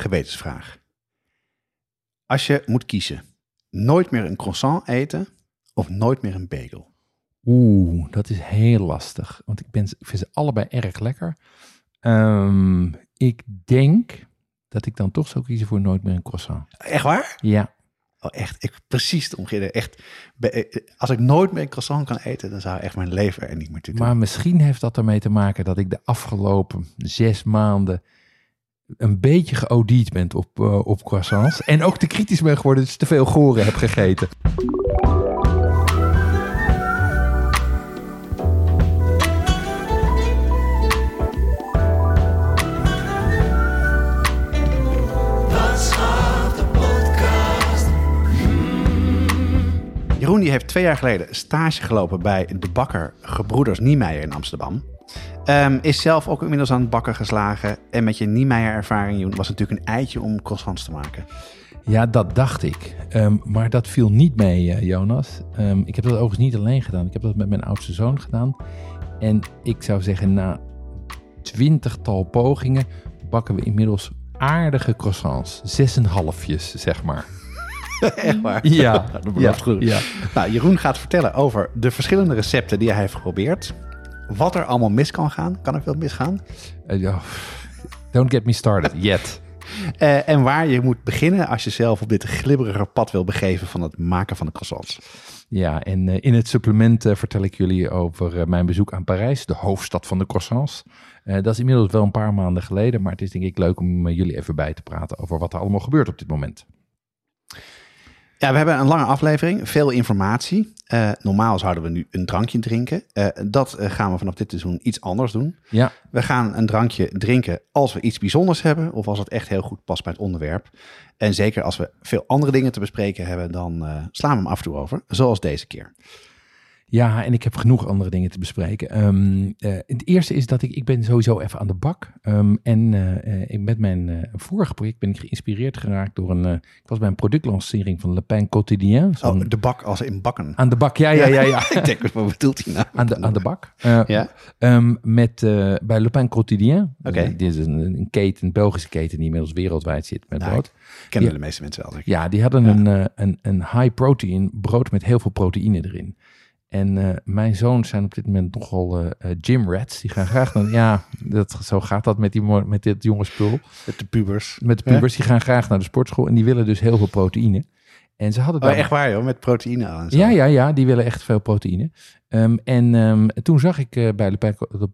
gewetensvraag. Als je moet kiezen, nooit meer een croissant eten of nooit meer een bagel? Oeh, dat is heel lastig. Want ik, ben, ik vind ze allebei erg lekker. Ehm, ik denk dat ik dan toch zou kiezen voor nooit meer een croissant. Echt waar? Ja. Oh, echt, ik, precies omgekeerde. Echt, be- eh, als ik nooit meer een croissant kan eten, dan zou echt mijn leven er niet meer toe doen. Maar misschien heeft dat ermee te maken dat ik de afgelopen zes maanden een beetje geodied ben op, eh, op croissants. en ook te kritisch ben geworden, dus te veel goren heb gegeten. Jeroen die heeft twee jaar geleden stage gelopen bij de bakker Gebroeders Niemeyer in Amsterdam. Ehm, is zelf ook inmiddels aan het bakken geslagen. En met je Niemeyer ervaring, Jeroen, was het natuurlijk een eitje om croissants te maken. Ja, dat dacht ik. Ehm, maar dat viel niet mee, eh, Jonas. Ehm, ik heb dat overigens niet alleen gedaan. Ik heb dat met mijn oudste zoon gedaan. En ik zou zeggen, na twintigtal pogingen bakken we inmiddels aardige croissants. Zes en halfjes, zeg maar. Echt waar? Ja, dat belooft goed. Ja. Nou, Jeroen gaat vertellen over de verschillende recepten die hij heeft geprobeerd. Wat er allemaal mis kan gaan. Kan er veel misgaan? Eh. Don't get me started yet. Eh, en waar je moet beginnen als je zelf op dit glibberige pad wil begeven van het maken van de croissants. Ja, en eh, in het supplement vertel ik jullie over mijn bezoek aan Parijs, de hoofdstad van de croissants. Dat is inmiddels wel een paar maanden geleden, maar het is denk ik leuk om jullie even bij te praten over wat er allemaal gebeurt op dit moment. Ja, we hebben een lange aflevering, veel informatie. Eh, normaal zouden we nu een drankje drinken. Eh, dat eh, gaan we vanaf dit seizoen iets anders doen. Ja, We gaan een drankje drinken als we iets bijzonders hebben of als het echt heel goed past bij het onderwerp. En zeker als we veel andere dingen te bespreken hebben, dan slaan we hem af en toe over, zoals deze keer. Ja, en ik heb genoeg andere dingen te bespreken. Ehm, eh, het eerste is dat ik, ik ben sowieso even aan de bak. Ehm, en eh, eh, ik- met mijn eh, vorige project ben ik geïnspireerd geraakt door een... eh, ik was bij een productlancering van Le Pain Quotidien. Oh, de bak als in bakken. Aan de bak, ja, ja, ja. ja. Ik denk, wat bedoelt hij nou? Aan de, aan de bak. Ja? Ehm, met, eh, bij Le Pain Quotidien. Oké. Dit is een, een keten, een Belgische keten die inmiddels wereldwijd zit met Nou, brood. Kennen de meeste mensen wel. denk ik. Ja, die hadden Een, een, een high protein brood met heel veel proteïne erin. En eh, mijn zoons zijn op dit moment nogal eh eh, gym rats. Die gaan graag naar... Ja, dat, zo gaat dat met, die, met dit jonge spul. Met de pubers. Met de pubers, die gaan graag naar de sportschool. En die willen dus heel veel proteïne. En ze hadden Oh, daar- echt waar joh, met proteïne aan. Ja, ja, ja, die willen echt veel proteïne. Ehm, en ehm, toen zag ik eh, bij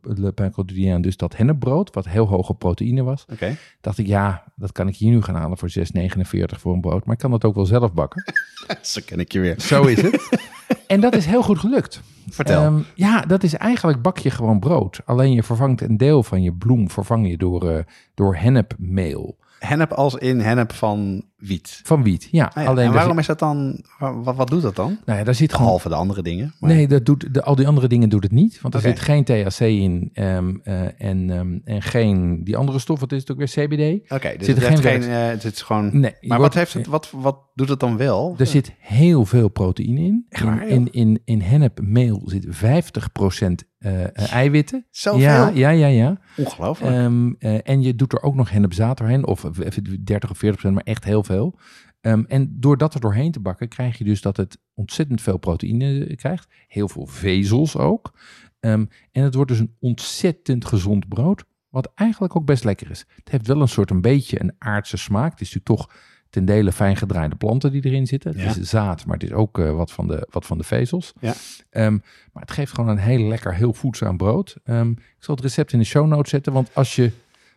Le Pain, Quotidien dus dat hennepbrood, wat heel hoge proteïne was. Oké. Dacht ik, ja, dat kan ik hier nu gaan halen voor 6,49 voor een brood. Maar ik kan dat ook wel zelf bakken. Zo ken ik je weer. Zo is het. en dat is heel goed gelukt. Vertel. Ehm, ja, dat is eigenlijk bak je gewoon brood. Alleen je vervangt een deel van je bloem vervang je door, eh, door hennepmeel. Hennep als in hennep van wiet. Van wiet, ja. Ah ja, Alleen en waarom is dat dan, wa- wat, wat doet dat dan? nou ja, daar zit gewoon Behalve de andere dingen. maar- Nee, dat doet, de, al die andere dingen doet het niet. Want er zit geen THC in ehm, eh, en, ehm, en geen die andere stof. Wat is het ook weer? CBD? Oké, dus Zit er het, geen geen, eh, het is gewoon... Nee. maar wordt- wat, heeft het, wat, wat doet het dan wel? Er zit heel veel proteïne in. Echt waar, in, in, in, in hennepmeel zit 50% eh, eh, eiwitten. Zoveel? Ja, ja, ja. ja. Ongelooflijk. Ehm, eh, en je doet er ook nog hennepzaad doorheen. Of eh, 30 of 40%, maar echt heel veel. Ehm, en door dat er doorheen te bakken, krijg je dus dat het ontzettend veel proteïne krijgt. Heel veel vezels ook. Ehm, en het wordt dus een ontzettend gezond brood. Wat eigenlijk ook best lekker is. Het heeft wel een soort een beetje een aardse smaak. Het is natuurlijk toch ten dele fijn gedraaide planten die erin zitten. Het Ja. is zaad, maar het is ook eh, wat, van de, wat van de vezels. Ja. Ehm, maar het geeft gewoon een heel lekker, heel voedzaam brood. Ehm, ik zal het recept in de show notes zetten, want als je,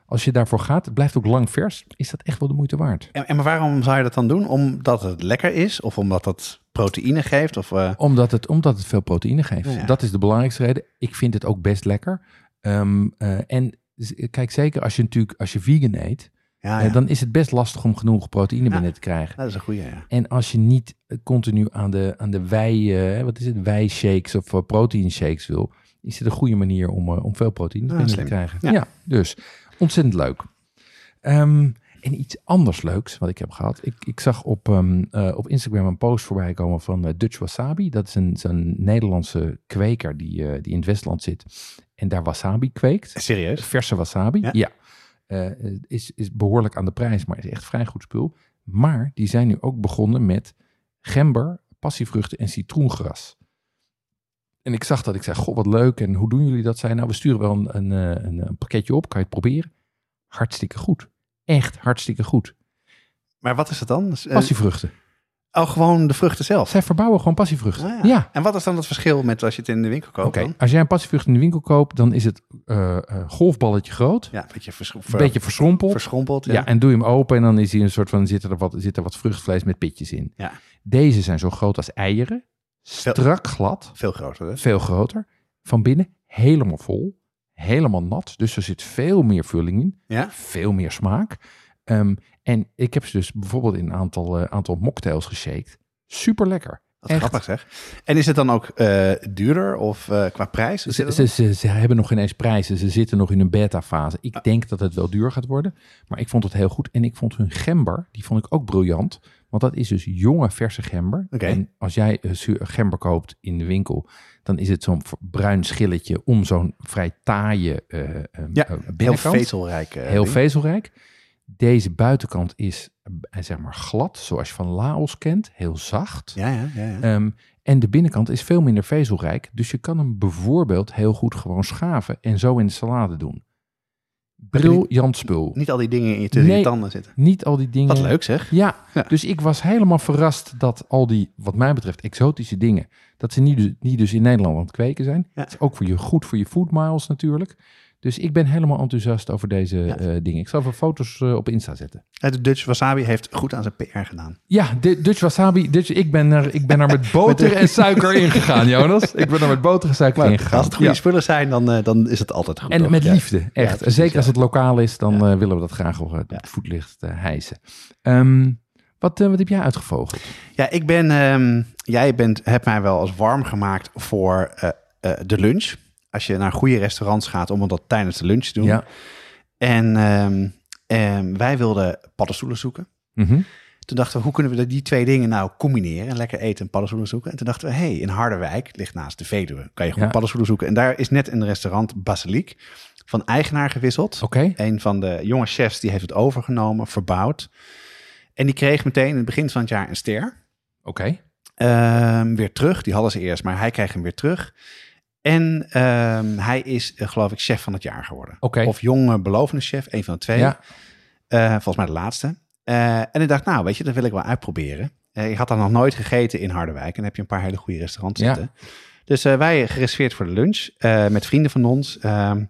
als je daarvoor gaat, het blijft ook lang vers, is dat echt wel de moeite waard. En, en maar waarom zou je dat dan doen? Omdat het lekker is? Of omdat het proteïne geeft? Of, eh, Omdat het, omdat het veel proteïne geeft. Ja. Dat is de belangrijkste reden. Ik vind het ook best lekker. Ehm, eh, en kijk, zeker als je natuurlijk als je vegan eet, Ja, eh, ja. dan is het best lastig om genoeg proteïne binnen te krijgen. dat is een goede. Ja. En als je niet eh, continu aan de, aan de wei, eh, wat is het, wei shakes of uh, protein shakes wil, is het een goede manier om, uh, om veel proteïne Ah, binnen slim. te krijgen. Ja. Dus ontzettend leuk. Ehm, en iets anders leuks wat ik heb gehad. Ik, ik zag op, ehm, eh, op Instagram een post voorbij komen van Dutch Wasabi. Dat is een, zo'n Nederlandse kweker die, die in het Westland zit en daar wasabi kweekt. Serieus? Verse wasabi, Ja. ja. Eh, is, is behoorlijk aan de prijs, maar is echt vrij goed spul. Maar die zijn nu ook begonnen met gember, passievruchten en citroengras. En ik zag dat, ik zei, goh, wat leuk. En hoe doen jullie dat? Zei, nou, we sturen wel een, een, eh, een, een pakketje op, kan je het proberen? Hartstikke goed. Echt hartstikke goed. Maar wat is het dan? Eh, Passievruchten. Oh, gewoon de vruchten zelf. Zij verbouwen gewoon passievruchten. Ah, ja. En wat is dan het verschil met als je het in de winkel koopt? Oké, als jij een passievrucht in de winkel koopt, dan is het eh, golfballetje groot. Ja, een beetje, vers- beetje verschrompeld. verschrompeld. Ja. Ja. en doe je hem open en dan is hij een soort van, zit er wat, zit er wat vruchtvlees met pitjes in. Ja. Deze zijn zo groot als eieren. Strak glad, Veel groter veel groter. Van binnen helemaal vol, helemaal nat. Dus er zit veel meer vulling in, Ja? veel meer smaak. Ehm, en ik heb ze dus bijvoorbeeld in een aantal, eh, aantal mocktails geshaked. Super lekker. Wat grappig zeg. En is het dan ook eh, duurder of eh, qua prijs? Ze, ze, ze, ze hebben nog geen eens prijzen. Ze zitten nog in een beta-fase. Ah. Ik denk dat het wel duur gaat worden. Maar ik vond het heel goed. En ik vond hun gember, die vond ik ook briljant. Want dat is dus jonge, verse gember. En als jij gember koopt in de winkel, dan is het zo'n bruin schilletje om zo'n vrij taaie eh, Ja, Heel vezelrijk. Heel ding. vezelrijk. Deze buitenkant is eh, zeg maar glad, zoals je van Laos kent. Heel zacht. Ja, ja, ja. ja. Ehm, en de binnenkant is veel minder vezelrijk. Dus je kan hem bijvoorbeeld heel goed gewoon schaven en zo in de salade doen. Briljant spul. Niet al die dingen in je tussen Nee. je tanden zitten. Niet al die dingen. Wat leuk zeg. Ja, Ja. dus ik was helemaal verrast dat al die, wat mij betreft, exotische dingen, dat ze niet, dus- niet dus in Nederland aan het kweken zijn. Ja. Is ook voor je, goed voor je food miles natuurlijk. Dus ik ben helemaal enthousiast over deze Ja. eh, dingen. Ik zal even foto's eh, op Insta zetten. De Dutch Wasabi heeft goed aan zijn PR gedaan. Ja, de Dutch wasabi. Dutch, ik, ben er, ik ben er met boter en suiker ingegaan, Jonas. Ik ben er met boter en suiker Maar ingegaan. als het goede Ja. spullen zijn, dan, eh, dan is het altijd goed. En toch? met Ja. liefde, echt. precies, Zeker als het lokaal is, dan willen we dat graag op het voetlicht hijsen. Ehm, wat, wat heb jij uitgevogeld? Ja, ik ben, ehm, jij bent, hebt mij wel als warm gemaakt voor de lunch. Als je naar goede restaurants gaat om dat tijdens de lunch te doen. Ja. En ehm, ehm, wij wilden paddenstoelen zoeken. Mhm. Toen dachten we, hoe kunnen we die twee dingen nou combineren? Lekker eten en paddenstoelen zoeken. En toen dachten we, hé, hey, in Harderwijk, ligt naast de Veluwe, kan je goed Ja. paddenstoelen zoeken. En daar is net een restaurant Basiliek van eigenaar gewisseld. Oké. Een van de jonge chefs die heeft het overgenomen, verbouwd. En die kreeg meteen in het begin van het jaar een ster. Oké. Ehm, weer terug. Die hadden ze eerst, maar hij kreeg hem weer terug. En ehm, hij is, eh, geloof ik, chef van het jaar geworden. Of jonge belovende chef, een van de twee. Ja. Eh, volgens mij de laatste. Eh, en ik dacht, nou, weet je, dat wil ik wel uitproberen. Ik had dan nog nooit gegeten in Harderwijk. En dan heb je een paar hele goede restaurants Ja. zitten. Dus wij gereserveerd voor de lunch met vrienden van ons. Ehm,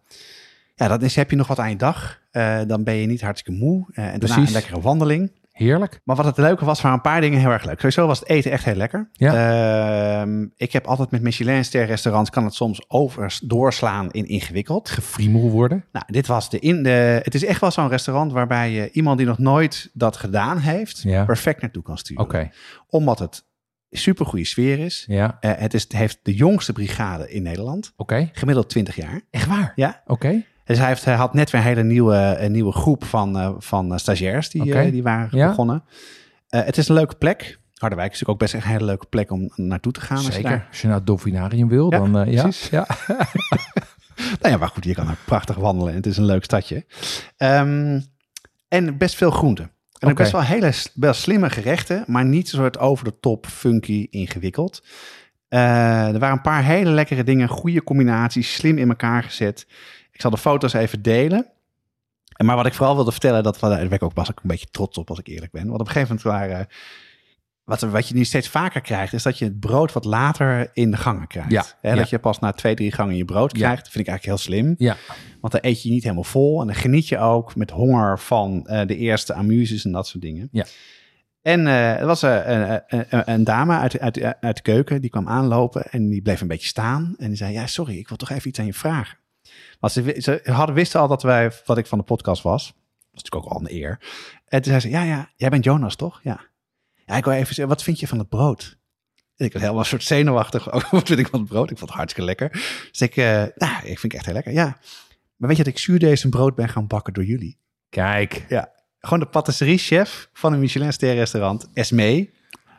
ja, dan is, heb je nog wat aan je dag. Dan ben je niet hartstikke moe. En daarna Precies. een lekkere wandeling. Heerlijk. Maar wat het leuke was, waren een paar dingen heel erg leuk. Sowieso was het eten echt heel lekker. Ehm, ik heb altijd met Michelin-ster restaurants... kan het soms over, doorslaan in ingewikkeld. Gefriemel worden. Nou, dit was de in de. Het is echt wel zo'n restaurant waarbij je iemand die nog nooit dat gedaan heeft, Ja. perfect naartoe kan sturen. Oké. Omdat het super goede sfeer is. Ja. Eh, het, is, het heeft de jongste brigade in Nederland, Oké. gemiddeld 20 jaar. Echt waar? Ja. Oké. Dus hij, heeft, hij had net weer een hele nieuwe, een nieuwe groep van, eh, van eh, stagiairs die, eh, die waren Ja. begonnen. Het is een leuke plek. Harderwijk is natuurlijk ook best een hele leuke plek om naartoe te gaan. Als je Zeker. daar- Als je naar het Dolfinarium wil, Ja, dan ja. Ja. Nou ja, maar goed, je kan ook prachtig wandelen. en Het is een leuk stadje. Ehm, en best veel groenten. En ook best wel hele wel slimme gerechten, maar niet een soort over de top, funky, ingewikkeld. Er waren een paar hele lekkere dingen, goede combinaties, slim in elkaar gezet. Ik zal de foto's even delen. En Maar wat ik vooral wilde vertellen, dat daar ben ik ook was ik een beetje trots op als ik eerlijk ben. Want op een gegeven moment waren, wat, wat je nu steeds vaker krijgt, is dat je het brood wat later in de gangen krijgt. Ja. Dat je pas na twee, drie gangen je brood krijgt. Dat vind ik eigenlijk heel slim. Ja. Want dan eet je niet helemaal vol. En dan geniet je ook met honger van eh, de eerste amuses en dat soort dingen. Ja. En eh, er was eh, een, een, een, een dame uit, uit, uit de keuken, die kwam aanlopen en die bleef een beetje staan. En die zei, ja, sorry, ik wil toch even iets aan je vragen. Ze, hadden, wisten al dat wij, wat ik van de podcast was. is natuurlijk ook al een eer. En toen zei ze, ja, ja, jij bent Jonas, toch? Ja. Ja, ik wil even zeggen, wat vind je van het brood? En ik was helemaal een soort zenuwachtig. Oh, wat vind ik van het brood? Ik vond het hartstikke lekker. Dus ik, uh, nou, ik vind het echt heel lekker. Ja. Maar weet je dat ik zuurdees brood ben gaan bakken door jullie? Kijk. Ja. Gewoon de patisserie-chef van een Michelin-ster-restaurant, Esme.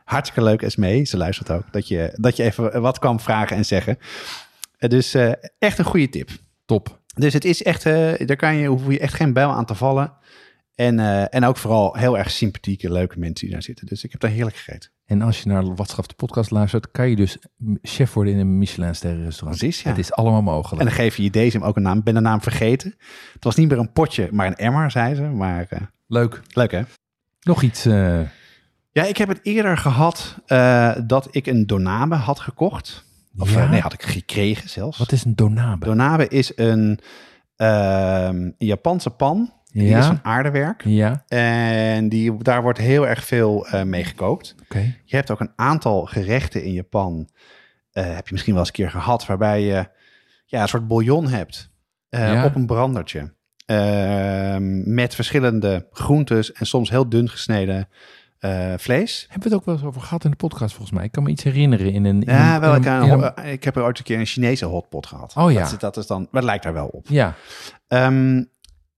Hartstikke leuk, Esme. Ze luistert ook. Dat je, dat je even wat kwam vragen en zeggen. Dus uh, echt een goede tip. Top. Dus het is echt, uh, daar kan je, hoef je echt geen bijl aan te vallen. En, uh, en ook vooral heel erg sympathieke, leuke mensen die daar zitten. Dus ik heb daar heerlijk gegeten. En als je naar Watschaf de podcast luistert, kan je dus chef worden in een Michelin-sterren restaurant. Precies, ja. Het is allemaal mogelijk. En dan geef je je deze ook een naam. Ik ben de naam vergeten. Het was niet meer een potje, maar een emmer, zei ze. Maar uh, leuk. Leuk, hè? Nog iets... Uh... Ja, ik heb het eerder gehad dat ik een donabe had gekocht. Of Ja? nee, had ik gekregen zelfs. Wat is een donabe? Donabe is een, ehm, Japanse pan. Die Ja. is van aardewerk. Ja, En die, daar wordt heel erg veel eh, mee gekookt. oké. Je hebt ook een aantal gerechten in Japan. eh, heb je misschien wel eens een keer gehad. Waarbij je ja, een soort bouillon hebt. eh, Ja. Op een brandertje. Ehm, met verschillende groentes. En soms heel dun gesneden eh, vlees. Hebben we het ook wel eens over gehad in de podcast volgens mij? Ik kan me iets herinneren in een... in Ja, een- wel. Ik, een- een- in een- ik heb er ooit een keer een Chinese hotpot gehad. Oh ja. Dat, is- dat is dan, dat lijkt daar wel op. Ja, Ehm,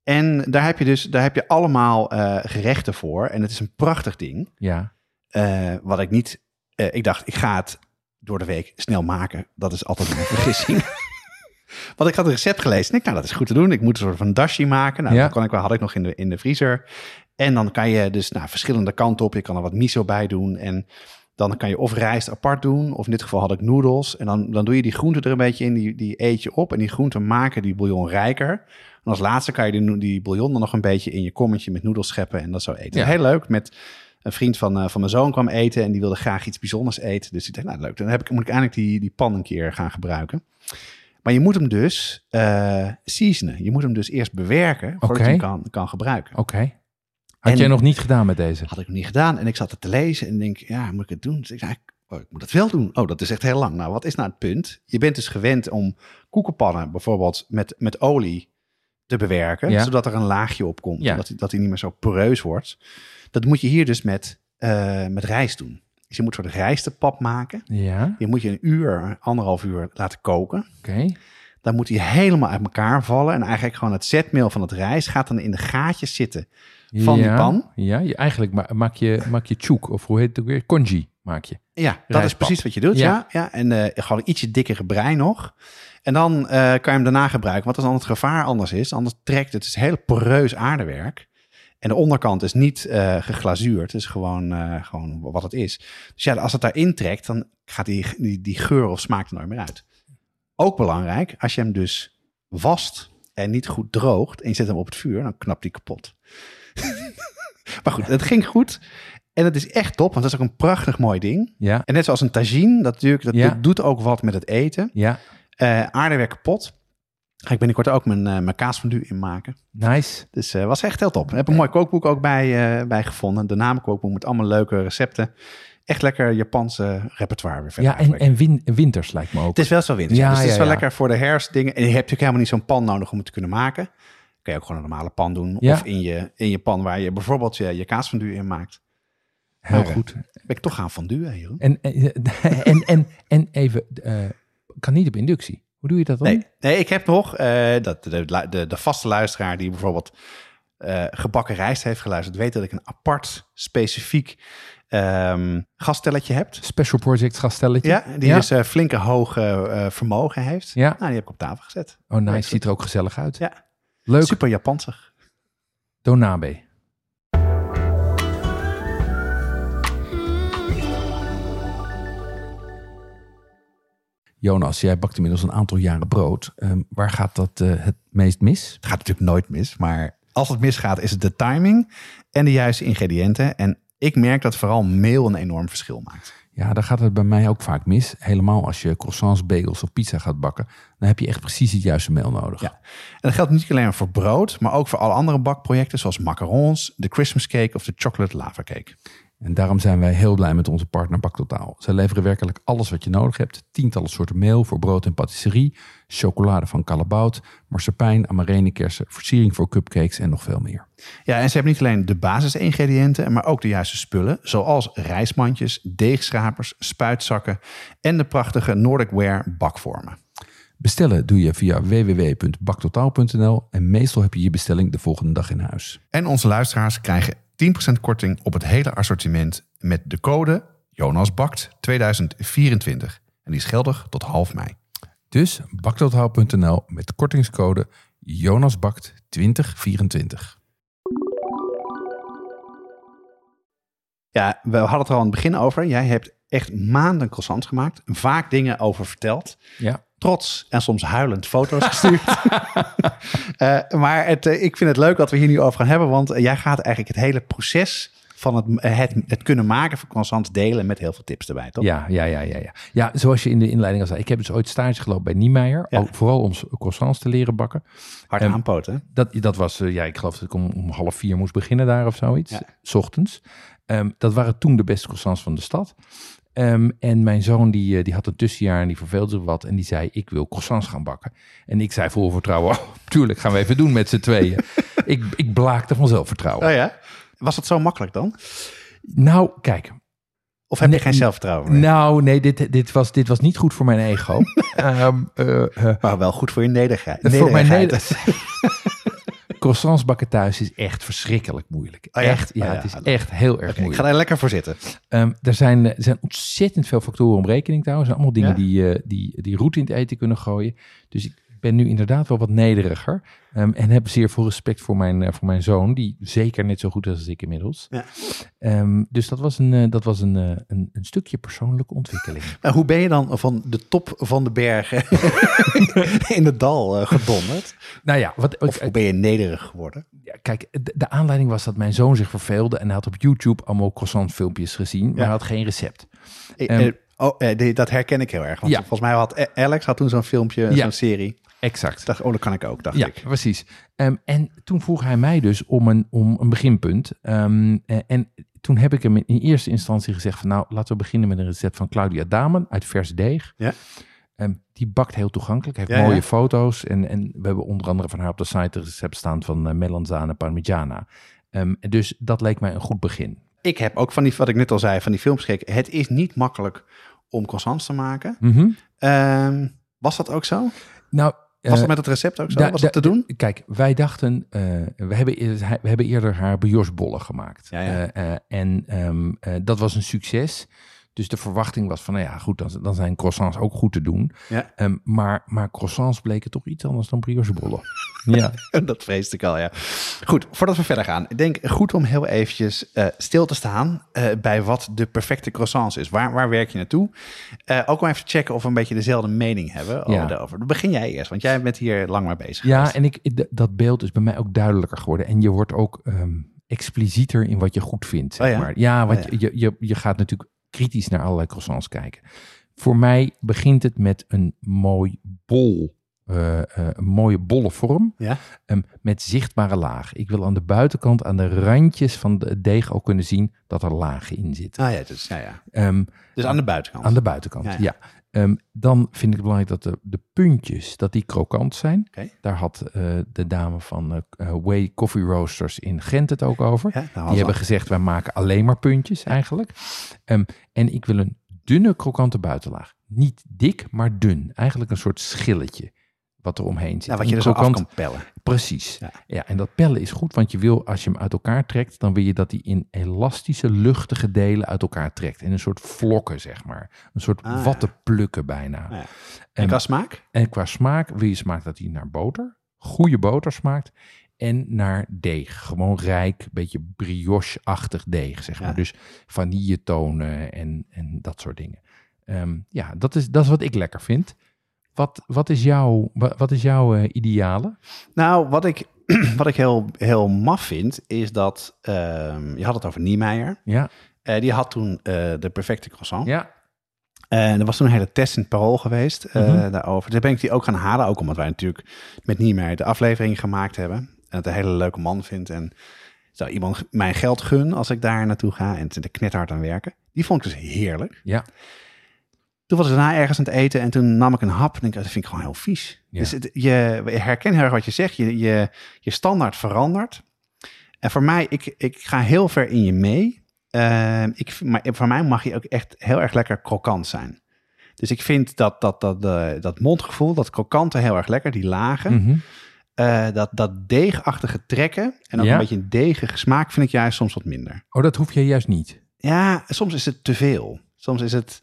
en daar heb je dus daar heb je allemaal eh, gerechten voor. En het is een prachtig ding. ja. Eh, wat ik niet. ik dacht, ik ga het door de week snel maken. Dat is altijd een vergissing. Want ik had een recept gelezen. En ik, nou, dat is goed te doen. Ik moet een soort van dashi maken. Nou, Ja. dat kon ik wel, had ik nog in de, in de vriezer. En dan kan je dus nou, verschillende kanten op. Je kan er wat miso bij doen. En dan kan je of rijst apart doen. Of in dit geval had ik noedels. En dan, dan doe je die groenten er een beetje in. Die, die eet je op. En die groenten maken die bouillon rijker. En als laatste kan je die, die bouillon dan nog een beetje in je kommetje met noedels scheppen. En dat zo eten. Ja. Heel leuk. Met een vriend van, eh, van mijn zoon kwam eten. En die wilde graag iets bijzonders eten. Dus ik dacht, nou leuk. Dan heb ik, moet ik eindelijk die, die pan een keer gaan gebruiken. Maar je moet hem dus eh seasonen. Je moet hem dus eerst bewerken voordat je hem kan, kan gebruiken. Oké. Had En- jij nog niet gedaan met deze? Had ik nog niet gedaan. En ik zat het te lezen en denk, ja, moet ik het doen? Dus ik zei, oh, ik moet het wel doen. Oh, dat is echt heel lang. Nou, wat is nou het punt? Je bent dus gewend om koekenpannen bijvoorbeeld met, met olie te bewerken. Ja. Zodat er een laagje op komt. Ja. Dat, hij- dat hij niet meer zo poreus wordt. Dat moet je hier dus met, eh, met rijst doen. Dus je moet een soort rijstepap maken. Ja, Die moet je een uur, anderhalf uur laten koken. oké. Dan moet hij helemaal uit elkaar vallen. En eigenlijk gewoon het zetmeel van het rijst gaat dan in de gaatjes zitten van die pan. Ja, je, eigenlijk ma- maak je, maak je chouk, of hoe heet het ook weer? Congee maak je. Ja, dat is precies wat je doet. Ja. Ja, ja. En eh, gewoon ietsje dikkere brei nog. En dan eh, kan je hem daarna gebruiken. Want als dan het gevaar anders is, anders trekt het. Het is heel poreus aardewerk. En de onderkant is niet eh, geglazuurd. Het is gewoon, gewoon wat het is. Dus ja, als het daarin trekt, dan gaat die, die, die geur of smaak er nooit meer uit. Ook belangrijk, als je hem dus wast en niet goed droogt en je zet hem op het vuur, dan knapt hij kapot. Maar goed, het ging goed. En het is echt top, want dat is ook een prachtig mooi ding. Ja, En net zoals een tagine, dat, natuurlijk, dat Ja. doet- doet ook wat met het eten. ja. Eh aardewerk kapot. Ga ik binnenkort ook mijn, eh mijn kaasfondue in maken. Nice. Dus eh was echt heel top. Ik heb een mooi kookboek ook bij, bij gevonden. De namenkookboek met allemaal leuke recepten. Echt lekker Japanse repertoire weer verder Ja, en, en win- winters lijkt me ook. Het is wel zo winters. Ja, dus het is wel ja. lekker voor de herfstdingen. En je hebt natuurlijk helemaal niet zo'n pan nodig om het te kunnen maken. Kun je ook gewoon een normale pan doen. Ja. Of in je, in je pan waar je bijvoorbeeld je, je kaasfondue in maakt. Heel eh, goed. Ben ik toch gaan fondue, Jeroen? En, en, en, en, en even, eh, kan niet op inductie. Hoe doe je dat dan? Nee, nee ik heb nog eh, dat de, de, de vaste luisteraar die bijvoorbeeld eh, gebakken rijst heeft geluisterd, weet dat ik een apart, specifiek ehm gaststelletje heb. Special Project gastelletje? Ja, die ja. dus eh, flinke hoge eh, vermogen heeft. Ja. Nou, die heb ik op tafel gezet. Oh, nice. Ziet er ook gezellig uit. Ja. Leuk. Super Japansig. Donabe. Jonas, jij bakt inmiddels een aantal jaren brood. Ehm, waar gaat dat eh, het meest mis? Het gaat natuurlijk nooit mis, maar als het misgaat is het de timing en de juiste ingrediënten. En ik merk dat vooral meel een enorm verschil maakt. Ja, daar gaat het bij mij ook vaak mis. Helemaal als je croissants, bagels of pizza gaat bakken. Dan heb je echt precies het juiste meel nodig. Ja. En dat geldt niet alleen voor brood, maar ook voor alle andere bakprojecten zoals macarons, de Christmas cake of de chocolate lava cake. En daarom zijn wij heel blij met onze partner Baktotaal. Zij leveren werkelijk alles wat je nodig hebt. Tientallen soorten meel voor brood en patisserie, chocolade van Callebaut, marsepein, amarenekersen, versiering voor cupcakes en nog veel meer. Ja, en ze hebben niet alleen de basisingrediënten, maar ook de juiste spullen, zoals rijstmandjes, deegschrapers, spuitzakken en de prachtige Nordic Ware bakvormen. Bestellen doe je via www.baktotaal.nl en meestal heb je je bestelling de volgende dag in huis. En onze luisteraars krijgen 10% korting op het hele assortiment met de code JonasBakt 2024. En die is geldig tot half mei. Dus baktotaal.nl met kortingscode JonasBakt 2024. Ja, we hadden het er al aan het begin over. Jij hebt echt maanden croissants gemaakt. Vaak dingen over verteld. Ja. Trots en soms huilend foto's gestuurd. uh, maar het, uh, ik vind het leuk dat we hier nu over gaan hebben. Want jij gaat eigenlijk het hele proces van het, het, het, kunnen maken van croissants delen met heel veel tips erbij, toch? Ja, ja, ja, ja, ja. Ja, zoals je in de inleiding al zei. Ik heb dus ooit stage gelopen bij Niemeyer. Ja. Ook vooral om croissants te leren bakken. Hard um, aanpoten. Dat, dat was, uh, ja, ik geloof dat ik om, om, half vier moest beginnen daar of zoiets. Ja. S ochtends. Um, dat waren toen de beste croissants van de stad. Um, en mijn zoon die, die had een tussenjaar en die verveelde zich wat. En die zei, ik wil croissants gaan bakken. En ik zei vol vertrouwen, oh, tuurlijk gaan we even doen met z'n tweeën. ik, ik blaakte van zelfvertrouwen. Oh ja? Was het zo makkelijk dan? Nou, kijk. Of heb je geen zelfvertrouwen meer? Nou, nee, dit, dit, was, dit was niet goed voor mijn ego. um, uh, uh, maar wel goed voor je nederigheid. Voor mijn nederigheid. croissants bakken thuis is echt verschrikkelijk moeilijk. Oh ja? Echt, ja, Oh ja, het is echt heel erg Oké, ik moeilijk. ga daar lekker voor zitten. Ehm, er, zijn, er zijn ontzettend veel factoren om rekening te houden. Er zijn allemaal dingen die, eh, die, die route in het eten kunnen gooien. Dus ik ben nu inderdaad wel wat nederiger. ehm, en heb zeer veel respect voor mijn, eh, voor mijn zoon. Die zeker net zo goed is als ik inmiddels. Ja. Ehm, dus dat was, een, eh, dat was een, eh, een, een stukje persoonlijke ontwikkeling. Maar hoe ben je dan van de top van de bergen in het dal gedonderd? nou ja, wat, Of hoe ben je nederig geworden? ja, kijk, de, de aanleiding was dat mijn zoon zich verveelde. En hij had op YouTube allemaal croissant filmpjes gezien. Maar Ja. hij had geen recept. Eh, Ehm, eh, oh, dat herken ik heel erg. Want Ja. volgens mij had A- Alex had toen zo'n filmpje, Ja. zo'n serie. Exact. Dacht, oh, dat kan ik ook, dacht Ja, ik. precies. Ehm, en toen vroeg hij mij dus om een, om een beginpunt. Ehm, eh, en toen heb ik hem in eerste instantie gezegd van nou, laten we beginnen met een recept van Claudia Damen uit vers deeg. Ja. Ehm, die bakt heel toegankelijk, heeft Ja, mooie ja. foto's. En, en we hebben onder andere van haar op de site een recept staan van uh, melanzane parmigiana. Dus dat leek mij een goed begin. Ik heb ook van die, wat ik net al zei, van die films gekeken. Het is niet makkelijk om croissants te maken. Mhm. Was dat ook zo? Nou, Was eh, dat met het recept ook zo? da- was dat te doen? Kijk, wij dachten, eh, we, hebben, eer- we hebben eerder haar briochebollen gemaakt. Ja, ja. Eh, eh, en ehm, eh, dat was een succes. Dus de verwachting was van, nou ja, goed, dan, dan zijn croissants ook goed te doen. Ja. Ehm, maar, maar croissants bleken toch iets anders dan briochebollen. ja, Dat vreesde ik al, ja. Goed, voordat we verder gaan. Ik denk goed om heel eventjes eh, stil te staan eh, bij wat de perfecte croissants is. Waar, waar werk je naartoe? Eh, ook om even te checken of we een beetje dezelfde mening hebben over Ja. daarover. Begin jij eerst, want jij bent hier lang mee bezig ja geweest. en ik, dat beeld is bij mij ook duidelijker geworden. En je wordt ook ehm, explicieter in wat je goed vindt. Zeg Oh ja? maar. ja, want Oh ja. Je, je, je gaat natuurlijk kritisch naar allerlei croissants kijken. Voor mij begint het met een mooi bol. eh, eh, een mooie bolle vorm. Ja? Ehm, met zichtbare laag. Ik wil aan de buitenkant, aan de randjes van de deeg ook kunnen zien dat er lagen in zitten. Ah ja, dus, ja, ja. Ehm, dus aan de buitenkant. aan de buitenkant, Ja, ja. ja. Ehm, dan vind ik het belangrijk dat de, de puntjes, dat die krokant zijn. Daar had eh, de dame van eh eh, Way Coffee Roasters in Gent het ook over. Ja, die hebben gezegd, wij maken alleen maar puntjes eigenlijk. Ehm, en ik wil een dunne krokante buitenlaag. Niet dik, maar dun. Eigenlijk een soort schilletje wat er omheen zit. nou, wat je er zo af kan pellen. Precies. Ja. Ja. en dat pellen is goed, want je wil, als je hem uit elkaar trekt, dan wil je dat hij in elastische, luchtige delen uit elkaar trekt. In een soort vlokken, zeg maar. Een soort Ah, wattenplukken bijna. En- qua smaak? En qua smaak wil je smaak dat hij naar boter, goede boter smaakt. En naar deeg. Gewoon rijk, beetje brioche-achtig deeg, zeg maar. Ja. Dus vanilletonen en, en dat soort dingen. Ehm, ja, dat is, dat is wat ik lekker vind. Wat, wat is jouw, wa- wat is jouw eh, ideale? Nou, wat ik, wat ik heel, heel maf vind, is dat... ehm, je had het over Niemeyer. Ja, Eh, die had toen eh, de perfecte croissant. ja. En er was toen een hele test in het parool geweest Mhm. daarover. Daar ben ik die ook gaan halen, ook omdat wij natuurlijk met Niemeyer de aflevering gemaakt hebben. En het een hele leuke man vindt. En zou iemand mijn geld gun als ik daar naartoe ga en er knethard aan werken. Die vond ik dus heerlijk. Ja. Toen was ik daarna ergens aan het eten en toen nam ik een hap en ik, dat vind ik gewoon heel vies. Ja. Dus het, je herkent heel erg wat je zegt. Je, je, je standaard verandert. En voor mij, ik, ik ga heel ver in je mee. Ehm, ik, maar voor mij mag je ook echt heel erg lekker krokant zijn. Dus ik vind dat, dat, dat, dat, dat mondgevoel, dat krokante heel erg lekker, die lagen. Mhm. Eh, dat, dat deegachtige trekken en ook Ja. een beetje een deegige smaak vind ik juist soms wat minder. Oh, dat hoef je juist niet. Ja, soms is het te veel. Soms is het...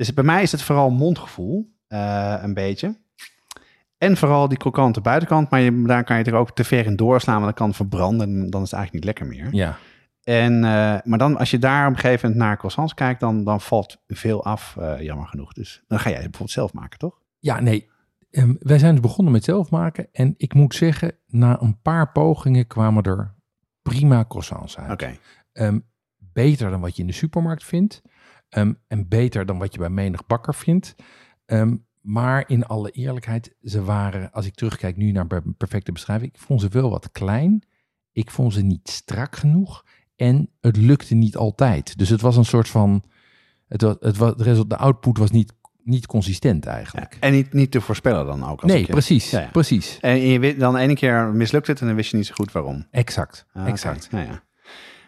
Dus bij mij is het vooral mondgevoel, eh, een beetje. En vooral die krokante buitenkant, maar je, daar kan je er ook te ver in doorslaan, want dan kan verbranden en dan is het eigenlijk niet lekker meer. Ja. En, eh, maar dan, als je daar op een gegeven moment naar croissants kijkt, dan, dan valt veel af, eh, jammer genoeg. Dus dan ga jij het bijvoorbeeld zelf maken, toch? Ja, nee. Ehm, wij zijn dus begonnen met zelf maken. En ik moet zeggen, na een paar pogingen kwamen er prima croissants uit. Oké. Ehm, beter dan wat je in de supermarkt vindt. Ehm, en beter dan wat je bij menig bakker vindt. Ehm, maar in alle eerlijkheid, ze waren, als ik terugkijk nu naar per- perfecte beschrijving, ik vond ze wel wat klein. Ik vond ze niet strak genoeg. En het lukte niet altijd. Dus het was een soort van. Het was, het was, de output was niet, niet consistent Ja, eigenlijk. en niet, niet te voorspellen dan ook. Als nee, je- precies. Ja, ja. Precies. En je, weet- dan ene keer mislukt het en dan wist je niet zo goed waarom. Exact. Ah, exact. Ja, ja.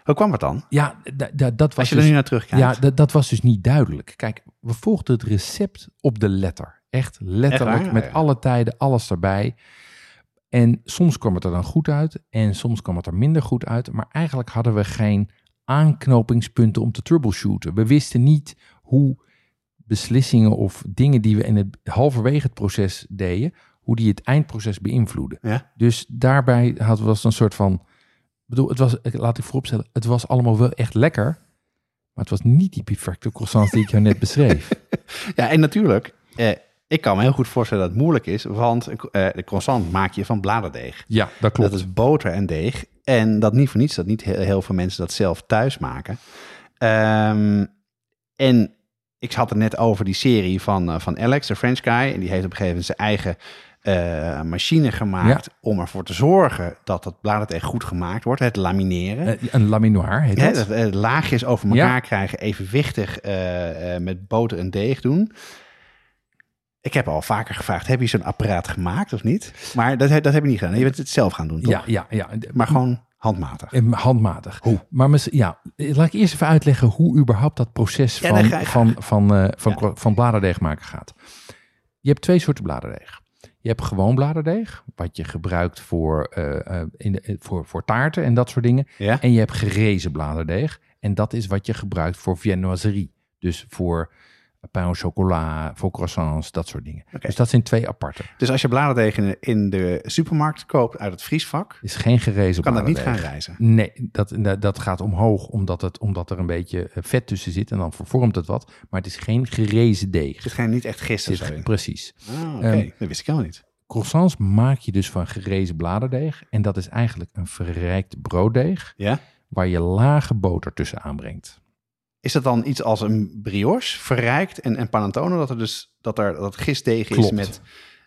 Hoe kwam het dan? Ja, da- da- dat was Als je dus, er nu naar terugkijkt. Ja, dat, was dus niet duidelijk. Kijk, we volgden het recept op de letter. Echt letterlijk, waar? met Ja. alle tijden, alles erbij. En soms kwam het er dan goed uit en soms kwam het er minder goed uit. Maar eigenlijk hadden we geen aanknopingspunten om te troubleshooten. We wisten niet hoe beslissingen of dingen die we in het halverwege het proces deden, hoe die het eindproces beïnvloeden. Ja? Dus daarbij hadden we was een soort van. Ik bedoel, het was, ik- laat ik vooropstellen, het was allemaal wel echt lekker. Maar het was niet die perfecte croissants die ik jou net beschreef. Ja, en natuurlijk, eh, ik kan me heel goed voorstellen dat het moeilijk is, want eh, de croissant maak je van bladerdeeg. Ja, dat klopt. Dat is boter en deeg. En dat niet voor niets, dat niet heel, heel veel mensen dat zelf thuis maken. Ehm, en ik had het net over die serie van, eh, van Alex, de French guy. En die heeft op een gegeven moment zijn eigen eh, machine gemaakt om ervoor te zorgen dat dat bladerdeeg goed gemaakt wordt. Het lamineren. Eh, een laminoir heet dat. dat, eh, laagjes over elkaar Ja. krijgen, evenwichtig met boter en deeg doen. Ik heb al vaker gevraagd, heb je zo'n apparaat gemaakt of niet? Maar dat, dat heb je niet gedaan. Je bent het zelf gaan doen, toch? Ja, ja, ja. Maar gewoon handmatig. Handmatig. Hoe? Maar mis- ja, laat ik eerst even uitleggen hoe überhaupt dat proces Ja, van, van, van, van, van bladerdeeg maken gaat. Je hebt twee soorten bladerdeeg. Je hebt gewoon bladerdeeg, wat je gebruikt voor, eh, eh, in de, eh, voor, voor taarten en dat soort dingen. Ja? En je hebt gerezen bladerdeeg. En dat is wat je gebruikt voor viennoiserie. Dus voor pain au chocolat, voor croissants, dat soort dingen. Dus dat zijn twee aparte. Dus als je bladerdeeg in de, supermarkt koopt uit het vriesvak, is geen gerezen kan dat niet gaan reizen. Nee, dat, dat- gaat omhoog omdat, het, omdat er een beetje eh, vet tussen zit en dan vervormt het wat. Maar het is geen gerezen deeg. Er zit geen niet echt gist of Zit- zo in. precies. Ah, oké. Ehm, dat wist ik helemaal niet. Croissants maak je dus van gerezen bladerdeeg. En dat is eigenlijk een verrijkt brooddeeg Ja? waar je lage boter tussen aanbrengt. Is dat dan iets als een brioche, verrijkt en, en panettone? Dat er dus dat er dat gistdeeg is Klopt. met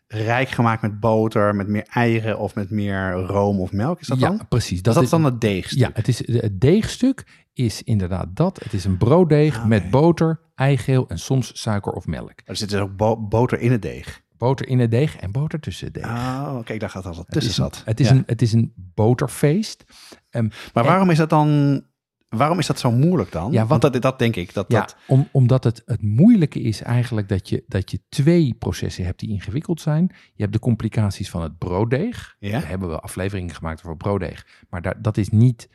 rijk gemaakt met boter, met meer eieren of met meer room of melk? Is dat ja, dan? precies. Dat, dat is is dan het deegstuk? Ja, het, is, het deegstuk is inderdaad dat. Het is een brooddeeg Ah, met boter, eigeel en soms suiker of melk. Er zit dus ook bo- boter in het deeg. Boter in het deeg en boter tussen het deeg. Oh, oké, ik dacht dat dat wat Het tussen is een- zat. Het is, Ja. een, het is een boterfeest. Ehm, Maar waarom is dat dan... Waarom is dat zo moeilijk dan? Ja, Want dat, dat denk ik. Dat, Ja, dat, om, omdat het, het moeilijke is eigenlijk dat je, dat je twee processen hebt die ingewikkeld zijn. Je hebt de complicaties van het brooddeeg. Ja? We hebben wel afleveringen gemaakt over brooddeeg. Maar daar, dat is niet,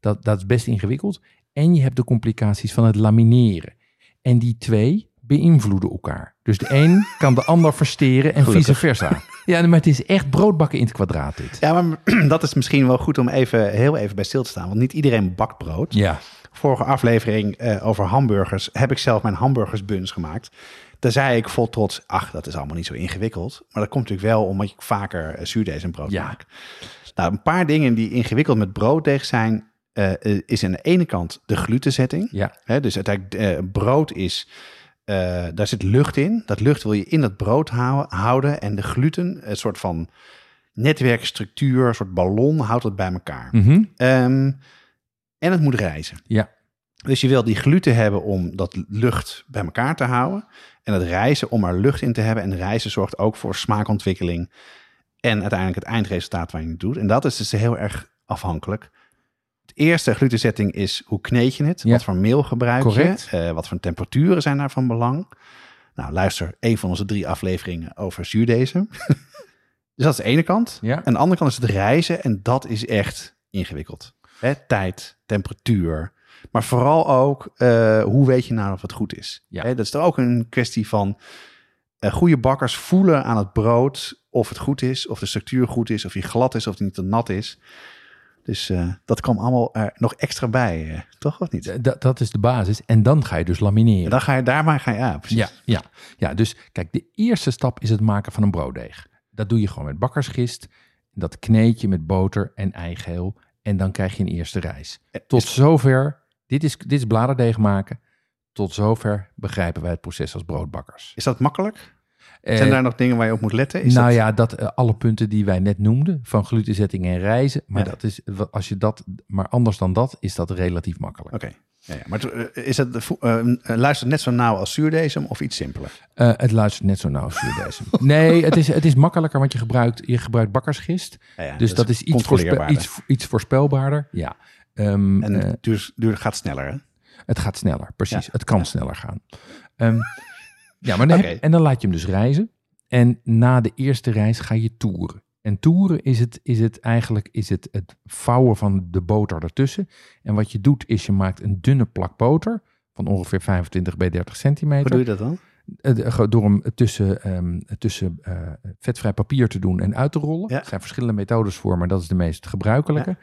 dat, dat is best ingewikkeld. En je hebt de complicaties van het lamineren. En die twee beïnvloeden elkaar. Dus de een kan de ander versteren en Gelukkig. vice versa. Ja, maar het is echt broodbakken in het kwadraat dit. ja, maar dat is misschien wel goed om even, heel even bij stil te staan. Want niet iedereen bakt brood. Ja, Vorige aflevering eh, over hamburgers heb ik zelf mijn hamburgersbuns gemaakt. Daar zei ik vol trots, ach, dat is allemaal niet zo ingewikkeld. Maar dat komt natuurlijk wel omdat ik vaker uh, zuurdees en brood Ja. maak. Nou, een paar dingen die ingewikkeld met brooddeeg zijn, eh, eh, is aan de ene kant de glutenzetting. ja, Hè, dus uiteindelijk, eh, brood is, eh, daar zit lucht in. Dat lucht wil je in dat brood hou- houden. En de gluten, een soort van netwerkstructuur, een soort ballon, houdt het bij elkaar. Mhm. Ehm, en het moet reizen. Ja. Dus je wil die gluten hebben om dat lucht bij elkaar te houden. En het reizen om er lucht in te hebben. En reizen zorgt ook voor smaakontwikkeling. En uiteindelijk het eindresultaat waar je het doet. En dat is dus heel erg afhankelijk. Het eerste glutenzetting is hoe kneed je het? Ja. Wat voor meel gebruik Correct. je? Eh, wat voor temperaturen zijn daar van belang? Nou, luister een van onze drie afleveringen over zuurdesem. dus dat is de ene kant. Ja. En de andere kant is het reizen. En dat is echt ingewikkeld. Hè, tijd, temperatuur. Maar vooral ook, eh, hoe weet je nou of het goed is? Ja. Hè, dat is er ook een kwestie van... eh, goede bakkers voelen aan het brood of het goed is, of de structuur goed is, of hij glad is, of hij niet te nat is. Dus eh, dat kwam allemaal er nog extra bij, eh, toch of niet? D- dat- is de basis. En dan ga je dus lamineren. En dan ga je daarbij ga je, ja, precies. Ja, ja, ja, dus kijk, de eerste stap is het maken van een brooddeeg. Dat doe je gewoon met bakkersgist. Dat kneed je met boter en eigeel. En dan krijg je een eerste reis. Eh, Tot is- zover, dit is, dit is bladerdeeg maken. Tot zover begrijpen wij het proces als broodbakkers. Is dat makkelijk? Eh, Zijn daar nog dingen waar je op moet letten? Is nou dat, ja, dat, eh, alle punten die wij net noemden, van glutenzetting en reizen. Maar Ja. dat is, als je dat, maar anders dan dat, is dat relatief makkelijk. Oké. Ja, ja. Maar eh, is het, luistert net zo nauw als zuurdesem of iets simpeler? Het luistert net zo nauw als deze. Nee, het is, het is makkelijker, want je gebruikt, je gebruikt bakkersgist. Ja, Dus dat is iets, voorspe- iets, iets voorspelbaarder. Ja. Ehm, En het duurt, duurt, gaat sneller, hè? het gaat sneller, precies. Het kan sneller gaan. Ehm, ja, maar dan heb- en dan laat je hem dus reizen. En na de eerste reis ga je toeren. En toeren is het, is het eigenlijk is het, het vouwen van de boter ertussen. En wat je doet is je maakt een dunne plak boter van ongeveer 25 bij 30 Hoe centimeter. doe je dat dan? Eh, door hem tussen, ehm, tussen eh, vetvrij papier te doen en uit te rollen. Ja. Er zijn verschillende methodes voor, maar dat is de meest gebruikelijke.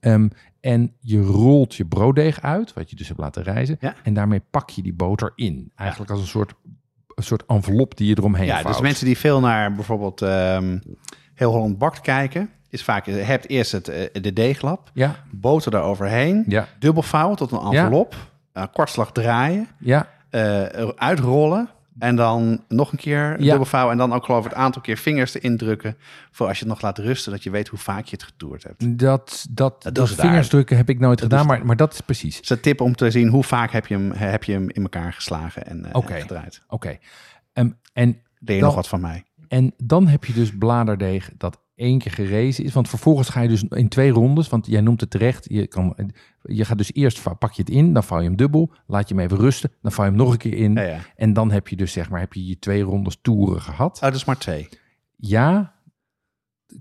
Ehm, en je rolt je brooddeeg uit, wat je dus hebt laten rijzen. Ja. En daarmee pak je die boter in. Eigenlijk als een soort, een soort envelop die je eromheen Ja, vouwt. dus mensen die veel naar bijvoorbeeld ehm, Heel Holland Bakt kijken, is vaak, je hebt eerst het, eh, de deeglap, Ja, boter daaroverheen, ja, dubbel vouwen tot een envelop, eh, kwartslag draaien, ja. eh, uitrollen en dan nog een keer Ja. dubbel vouwen en dan ook geloof ik het aantal keer vingers erin drukken voor als je het nog laat rusten, dat je weet hoe vaak je het getoerd hebt. Dat, dat, Dat vingers drukken heb ik nooit Dat gedaan, maar, maar dat is precies. Het is een tip om te zien hoe vaak heb je hem, heb je hem in elkaar geslagen en, eh, en gedraaid. Oké. Ehm, en Deed je Dan- nog wat van mij? En dan heb je dus bladerdeeg dat één keer gerezen is. Want vervolgens ga je dus in twee rondes, want jij noemt het terecht. Je, kan, je gaat dus eerst pak je het in, dan vouw je hem dubbel. Laat je hem even rusten, dan vouw je hem nog een keer in. Ja, ja. En dan heb je dus zeg maar, heb je je twee rondes toeren gehad. Oh, dat is maar twee. Ja,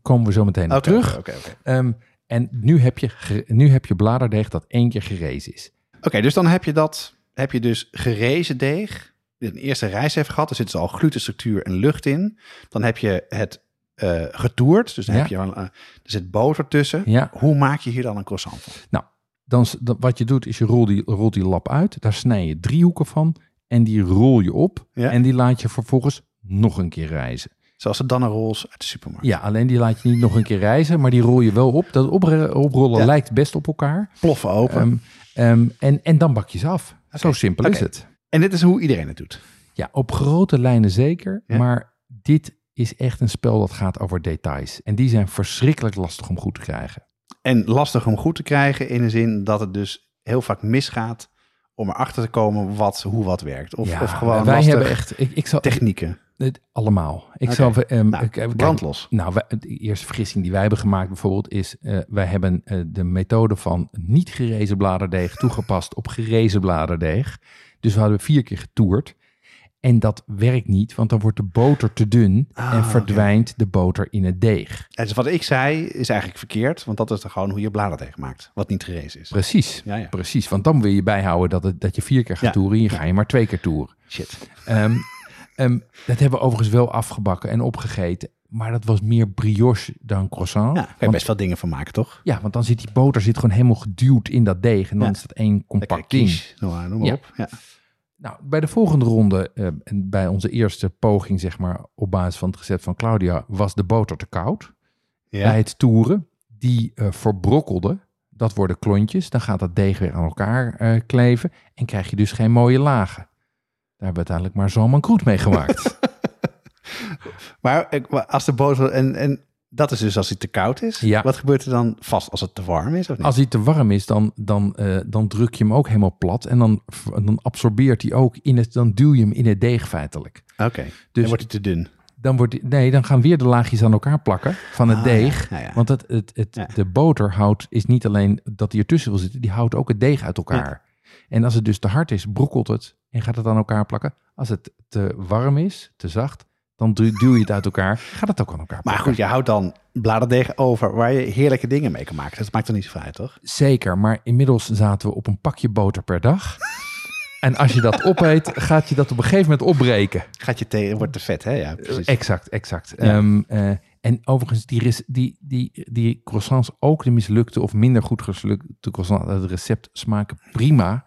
komen we zo meteen terug. Oké, oké. Ehm, en nu heb, je, nu heb je bladerdeeg dat één keer gerezen is. Oké, dus dan heb je dat, heb je dus gerezen deeg, een eerste reis heeft gehad, er zit dus al glutenstructuur en lucht in. Dan heb je het eh, getoerd, dus dan Ja. heb je al, eh, er zit boter tussen. Ja. Hoe maak je hier dan een croissant van? Nou, dan, dan- wat je doet is je rolt die, rolt die lap uit. Daar snij je driehoeken van. En die rol je op. Ja. En die laat je vervolgens nog een keer reizen. Zoals de Dannerolls uit de supermarkt. Ja, alleen die laat je niet nog een keer reizen, maar die rol je wel op. Dat oprollen Ja. lijkt best op elkaar. Ploffen open. Ehm, ehm, en, en dan bak je ze af. Zo simpel is het. en dit is hoe iedereen het doet. Ja, op grote lijnen zeker. Ja. Maar dit is echt een spel dat gaat over details. En die zijn verschrikkelijk lastig om goed te krijgen. En lastig om goed te krijgen in de zin dat het dus heel vaak misgaat om erachter te komen wat, hoe wat werkt. Of, Ja, of gewoon wij hebben echt... Ik, ik zal, technieken. het, allemaal. Ik Oké. zal... ehm, Nou, ik- kijk, brandlos. Nou, wij- de eerste vergissing die wij hebben gemaakt bijvoorbeeld is... eh, wij hebben eh, de methode van niet gerezen bladerdeeg toegepast op gerezen bladerdeeg. Dus we hadden vier keer getoerd. En dat werkt niet, want dan wordt de boter te dun Ah, en oké. verdwijnt de boter in het deeg. En dus wat ik zei is eigenlijk verkeerd, want dat is dan gewoon hoe je bladerdeeg maakt, wat niet gerezen is. Precies, Ja, ja. precies. Want dan wil je bijhouden dat, het, dat je vier keer gaat Ja. toeren en je ga je maar twee keer toeren. Shit. Ehm, ehm, dat hebben we overigens wel afgebakken en opgegeten. Maar dat was meer brioche dan croissant. Ja, kan je want, best wel dingen van maken, toch? ja, want dan zit die boter zit gewoon helemaal geduwd in dat deeg. En dan is dat één compact ding. Noem maar, op. Ja. Nou, bij de volgende ronde eh, en bij onze eerste poging, zeg maar, op basis van het recept van Claudia, was de boter te koud. Bij Ja. het toeren, die eh, verbrokkelde. Dat worden klontjes. Dan gaat dat deeg weer aan elkaar eh, kleven. En krijg je dus geen mooie lagen. Daar hebben we uiteindelijk maar zo'n kroet mee gemaakt. Maar als de boter en, en Dat is dus als het te koud is. Ja. Wat gebeurt er dan vast als het te warm is? Of niet? Als hij te warm is, dan, dan, eh, dan druk je hem ook helemaal plat. En dan, dan absorbeert hij ook in het, dan duw je hem in het deeg feitelijk. Oké, Dus dan wordt het te dun. dan wordt nee, dan gaan weer de laagjes aan elkaar plakken van het Ah, deeg. ja, ja. Want het, het, het, de boter houdt, is niet alleen dat hij ertussen wil zitten, die houdt ook het deeg uit elkaar. En als het dus te hard is, brokkelt het en gaat het aan elkaar plakken. Als het te warm is, te zacht, dan du- duw je het uit elkaar, gaat het ook aan elkaar Maar goed, je houdt dan bladerdeeg over waar je heerlijke dingen mee kan maken. Dat maakt er niet zoveel uit, toch? Zeker, maar inmiddels zaten we op een pakje boter per dag. En als je dat opeet, gaat je dat op een gegeven moment opbreken. Gaat je thee, wordt te vet, hè? Ja, precies. Exact, exact. Ja. Ehm, eh, en overigens, die, die, die, die croissants, ook de mislukte of minder goed geslukte croissants het recept smaken prima.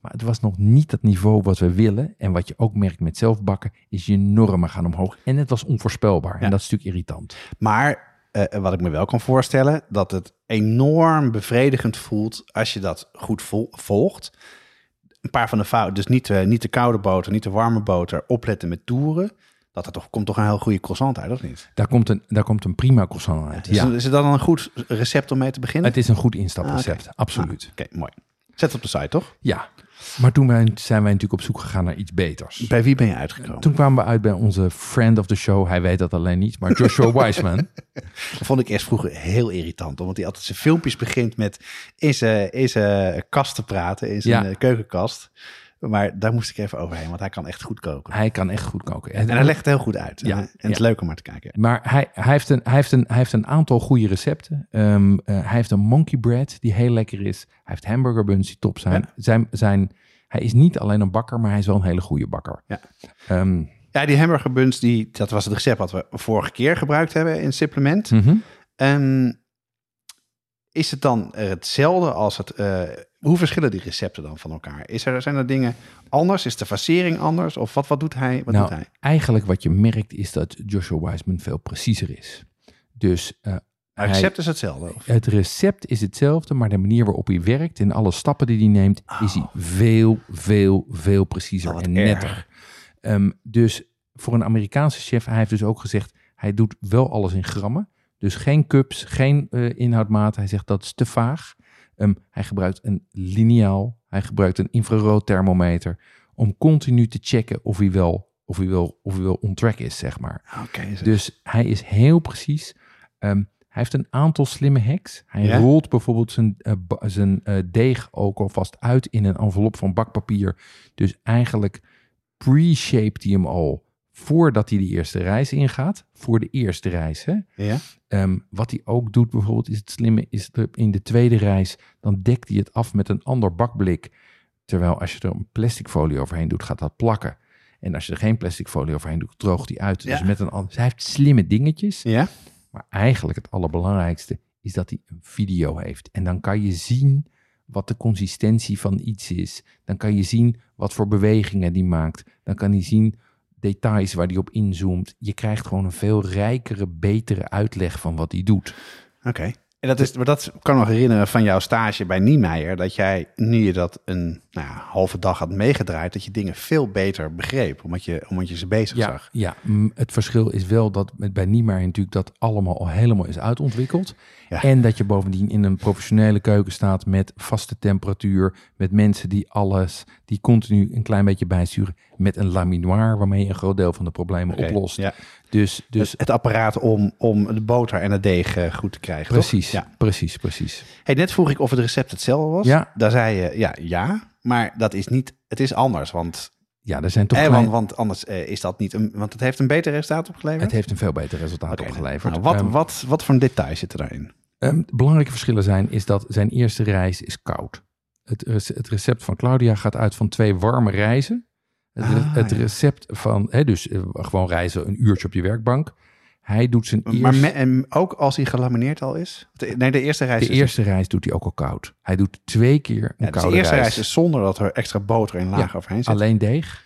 Maar het was nog niet het niveau wat we willen. En wat je ook merkt met zelfbakken, is je normen gaan omhoog. En het was onvoorspelbaar. Ja. En dat is natuurlijk irritant. Maar eh, wat ik me wel kan voorstellen, dat het enorm bevredigend voelt als je dat goed vol- volgt. Een paar van de fouten, dus niet, eh, niet de koude boter, niet de warme boter, opletten met toeren. Dat er toch, komt toch een heel goede croissant uit, of niet? Daar komt een, daar komt een prima croissant uit. Is, Ja, is het dan een goed recept om mee te beginnen? het is een goed instaprecept, Ah, oké. absoluut. Oké, mooi. Zet het op de site, toch? Ja, maar toen wij, zijn wij natuurlijk op zoek gegaan naar iets beters. Bij wie ben je uitgekomen? Toen kwamen we uit bij onze friend of the show. Hij weet dat alleen niet, maar Joshua Wiseman. Dat vond ik eerst vroeger heel irritant. Omdat hij altijd zijn filmpjes begint met in zijn, in zijn kast te praten. In zijn Ja. eh, keukenkast. Maar daar moest ik even overheen. Want hij kan echt goed koken. Hij kan echt goed koken. En hij legt het heel goed uit. Ja, En, en het is leuk om maar te kijken. Maar hij, hij, heeft een, hij, heeft een, hij heeft een aantal goede recepten. Ehm, eh, hij heeft een monkey bread die heel lekker is. Hij heeft hamburger buns die top zijn. Ja. zijn, zijn hij is niet alleen een bakker, maar hij is wel een hele goede bakker. Ja. Ehm, Ja, die hamburger buns, die, dat was het recept wat we vorige keer gebruikt hebben in supplement. mhm. Ehm, is het dan hetzelfde als het... eh, hoe verschillen die recepten dan van elkaar? Is er, zijn er dingen anders? Is de facering anders? Of wat, wat doet hij? Wat nou, doet hij? eigenlijk wat je merkt is dat Joshua Wiseman veel preciezer is. Dus eh, Het recept is hetzelfde. Of? Het recept is hetzelfde, maar de manier waarop hij werkt en alle stappen die hij neemt, is hij veel, veel, veel preciezer Oh, wat en netter. Ehm, dus voor een Amerikaanse chef, hij heeft dus ook gezegd, hij doet wel alles in grammen. Dus geen cups, geen eh, inhoudmaat. Hij zegt dat is te vaag. Ehm, hij gebruikt een lineaal, hij gebruikt een infraroodthermometer om continu te checken of hij wel, of hij wel, of hij wel on track is, zeg maar. Oké, zo. Dus hij is heel precies. Ehm, hij heeft een aantal slimme hacks. Hij Ja? rolt bijvoorbeeld zijn, eh, zijn eh, deeg ook alvast uit in een envelop van bakpapier. Dus eigenlijk pre-shaped hij hem al voordat hij de eerste reis ingaat. Voor de eerste reis. Hè? ja? Ehm, wat hij ook doet bijvoorbeeld, is het slimme, is in de tweede reis, dan dekt hij het af met een ander bakblik. Terwijl als je er een plastic folie overheen doet, gaat dat plakken. En als je er geen plastic folie overheen doet, droogt hij uit. Dus met een ander. Hij heeft slimme dingetjes. Ja? Maar eigenlijk het allerbelangrijkste is dat hij een video heeft. En dan kan je zien wat de consistentie van iets is. Dan kan je zien wat voor bewegingen die maakt. Dan kan hij zien details waar hij op inzoomt. Je krijgt gewoon een veel rijkere, betere uitleg van wat hij doet. Oké. En dat, is, maar dat kan me nog herinneren van jouw stage bij Niemeyer. Dat jij, nu je dat een nou ja, halve dag had meegedraaid, dat je dingen veel beter begreep. Omdat je, omdat je ze bezig Ja, zag. ja, het verschil is wel dat met bij Niemeyer natuurlijk dat allemaal al helemaal is uitontwikkeld. Ja. En dat je bovendien in een professionele keuken staat met vaste temperatuur, met mensen die alles, die continu een klein beetje bijsturen, met een laminoir waarmee je een groot deel van de problemen oplost. Dus, Dus het apparaat om, om de boter en het deeg eh, goed te krijgen. toch? precies, Ja. precies, precies. Hey, net vroeg ik of het recept hetzelfde was. Ja. Daar zei je ja, ja. Maar dat is niet, het is anders. Want, Ja, er zijn toch klein- want, want anders eh, is dat niet een, want het heeft een beter resultaat opgeleverd. het heeft een veel beter resultaat opgeleverd. nou, wat, Ehm, wat, wat voor een detail zit er daarin? De belangrijke verschillen zijn is dat zijn eerste reis is koud. Het, het recept van Claudia gaat uit van twee warme reizen. Het, Ah, het recept van, hè, dus eh, gewoon reizen een uurtje op je werkbank. Hij doet zijn Maar eerste, me- en ook als hij gelamineerd al is? De- Nee, de eerste reis de is eerste reis doet hij ook al koud. Hij doet twee keer een Ja, dus de koude eerste reis. reis is zonder dat er extra boter en laag Ja, overheen zit. Alleen deeg.